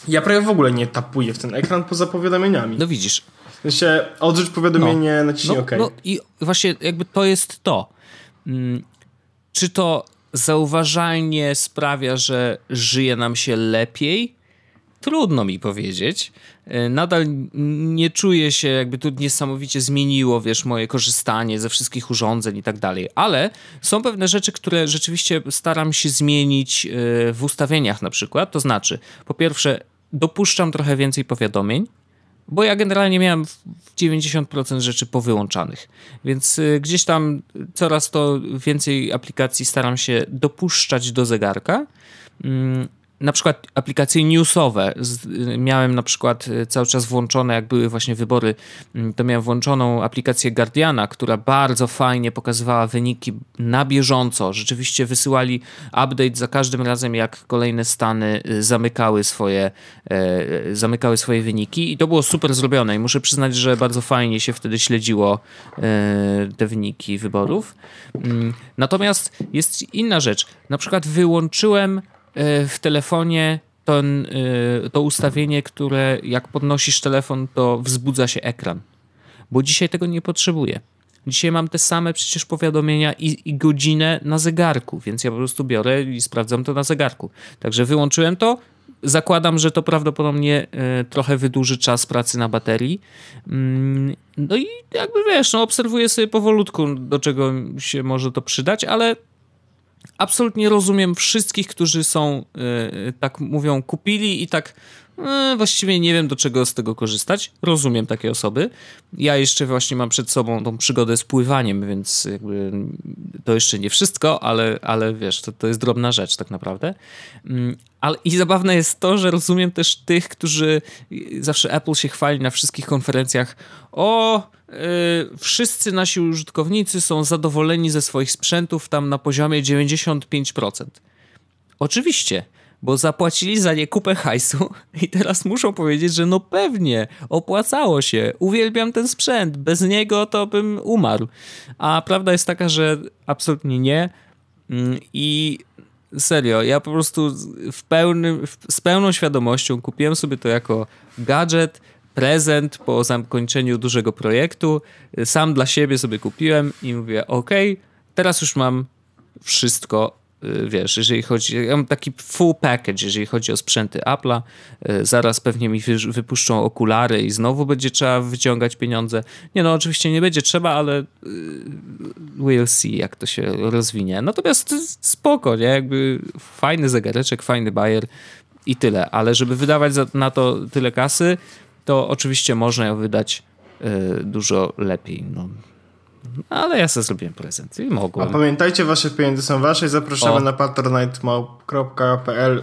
Ja prawie w ogóle nie tapuję w ten ekran poza powiadomieniami. No widzisz, się odrzuć powiadomienie, no. naciśnij no, OK. No i właśnie jakby to jest to. Hmm, czy to zauważalnie sprawia, że żyje nam się lepiej? Trudno mi powiedzieć. E, nadal nie czuję się, jakby tu niesamowicie zmieniło, wiesz, moje korzystanie ze wszystkich urządzeń i tak dalej, ale są pewne rzeczy, które rzeczywiście staram się zmienić e, w ustawieniach na przykład. To znaczy, po pierwsze, dopuszczam trochę więcej powiadomień, bo ja generalnie miałem 90% rzeczy powyłączanych, więc y, gdzieś tam coraz to więcej aplikacji staram się dopuszczać do zegarka. Na przykład aplikacje newsowe. Miałem na przykład e, cały czas włączone, jak były właśnie wybory, mm, to miałem włączoną aplikację Guardiana, która bardzo fajnie pokazywała wyniki na bieżąco. Rzeczywiście wysyłali update za każdym razem, jak kolejne stany e, zamykały swoje, e, zamykały swoje wyniki i to było super zrobione i muszę przyznać, że bardzo fajnie się wtedy śledziło te wyniki wyborów. Mm, natomiast jest inna rzecz. Na przykład wyłączyłem w telefonie to, e, to ustawienie, które jak podnosisz telefon, to wzbudza się ekran. Bo dzisiaj tego nie potrzebuję. Dzisiaj mam te same przecież powiadomienia i, i, godzinę na zegarku, więc ja po prostu biorę i sprawdzam to na zegarku. Także wyłączyłem to. Zakładam, że to prawdopodobnie e, trochę wydłuży czas pracy na baterii. Mm, no i jakby wiesz, no obserwuję sobie powolutku, do czego się może to przydać, ale absolutnie rozumiem wszystkich, którzy są, yy, tak mówią, kupili i tak yy, właściwie nie wiem do czego z tego korzystać. Rozumiem takie osoby. Ja jeszcze właśnie mam przed sobą tą przygodę z pływaniem, więc jakby to jeszcze nie wszystko, ale, ale wiesz, to, to jest drobna rzecz tak naprawdę. Yy, ale i zabawne jest to, że rozumiem też tych, którzy zawsze Apple się chwali na wszystkich konferencjach. O, yy, wszyscy nasi użytkownicy są zadowoleni ze swoich sprzętów tam na poziomie 95%. Oczywiście, bo zapłacili za nie kupę hajsu i teraz muszą powiedzieć, że no pewnie, opłacało się, uwielbiam ten sprzęt, bez niego to bym umarł. A prawda jest taka, że absolutnie nie Mm, I serio, ja po prostu w pełnym, z pełną świadomością kupiłem sobie to jako gadżet, prezent po zakończeniu dużego projektu. Sam dla siebie sobie kupiłem i mówię, ok, teraz już mam wszystko wiesz, jeżeli chodzi, ja mam taki full package, jeżeli chodzi o sprzęty Apple'a, y, zaraz pewnie mi wypuszczą okulary i znowu będzie trzeba wyciągać pieniądze. Nie no, oczywiście nie będzie trzeba, ale y, we'll see, jak to się rozwinie. Natomiast spoko, nie? Jakby fajny zegareczek, fajny bajer i tyle, ale żeby wydawać na to tyle kasy, to oczywiście można ją wydać dużo lepiej. No, ale ja sobie zrobiłem prezent i mogłem. A pamiętajcie, wasze pieniądze są wasze i zapraszamy o. na patronite.pl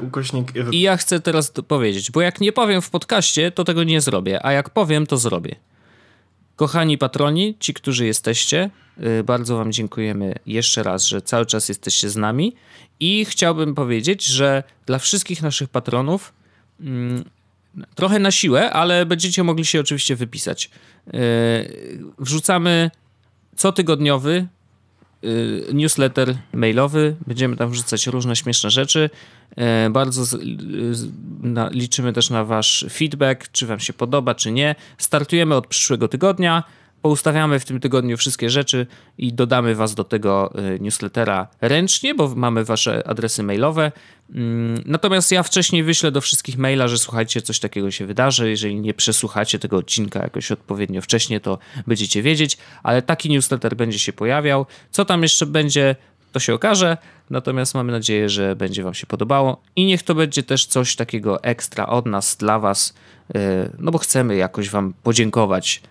ukośnik. I ja chcę teraz powiedzieć, bo jak nie powiem w podcaście, to tego nie zrobię, a jak powiem, to zrobię. Kochani patroni, ci, którzy jesteście, y, bardzo wam dziękujemy jeszcze raz, że cały czas jesteście z nami i chciałbym powiedzieć, że dla wszystkich naszych patronów mm, trochę na siłę, ale będziecie mogli się oczywiście wypisać. Y, wrzucamy cotygodniowy y, newsletter mailowy. Będziemy tam wrzucać różne śmieszne rzeczy. E, bardzo liczymy też na Wasz feedback, czy Wam się podoba, czy nie. Startujemy od przyszłego tygodnia poustawiamy w tym tygodniu wszystkie rzeczy i dodamy Was do tego y, newslettera ręcznie, bo mamy Wasze adresy mailowe. Mm, natomiast ja wcześniej wyślę do wszystkich maila, że słuchajcie, coś takiego się wydarzy. Jeżeli nie przesłuchacie tego odcinka jakoś odpowiednio wcześnie, to będziecie wiedzieć, ale taki newsletter będzie się pojawiał. Co tam jeszcze będzie, to się okaże. Natomiast mamy nadzieję, że będzie Wam się podobało i niech to będzie też coś takiego ekstra od nas, dla Was, y, no bo chcemy jakoś Wam podziękować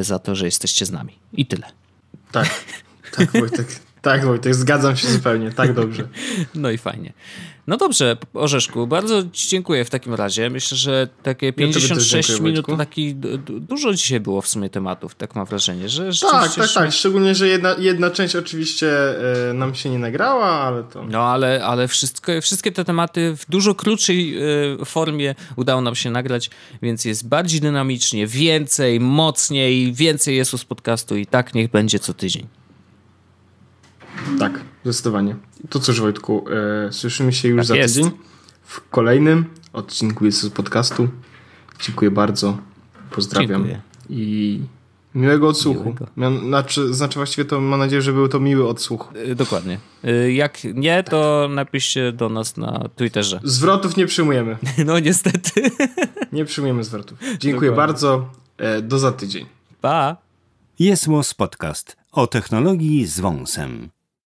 za to, że jesteście z nami. I tyle. Tak, tak Wojtek. Tak, Wojtek, zgadzam się zupełnie, tak dobrze. No i fajnie. No dobrze, Orzeszku, bardzo Ci dziękuję w takim razie. Myślę, że takie 56 ja minut to taki dużo dzisiaj było w sumie tematów, tak mam wrażenie, że Tak, tak, tak. Szczególnie, że jedna, jedna część oczywiście e, nam się nie nagrała, ale to. No ale, ale wszystko, wszystkie te tematy w dużo krótszej e, formie udało nam się nagrać, więc jest bardziej dynamicznie, więcej, mocniej, więcej jest z podcastu i tak niech będzie co tydzień. Tak, zdecydowanie. To cóż, Wojtku, e, słyszymy się już tak za jest. tydzień w kolejnym odcinku jest podcastu. Dziękuję bardzo. Pozdrawiam. Dziękuję. I miłego odsłuchu. Miłego. Znaczy, znaczy właściwie to mam nadzieję, że był to miły odsłuch. Yy, dokładnie. Yy, jak nie, to napiszcie do nas na Twitterze. Zwrotów nie przyjmujemy. No niestety. nie przyjmujemy zwrotów. Dziękuję dokładnie. bardzo. E, do za tydzień. Pa. Jest Podcast o technologii z wąsem.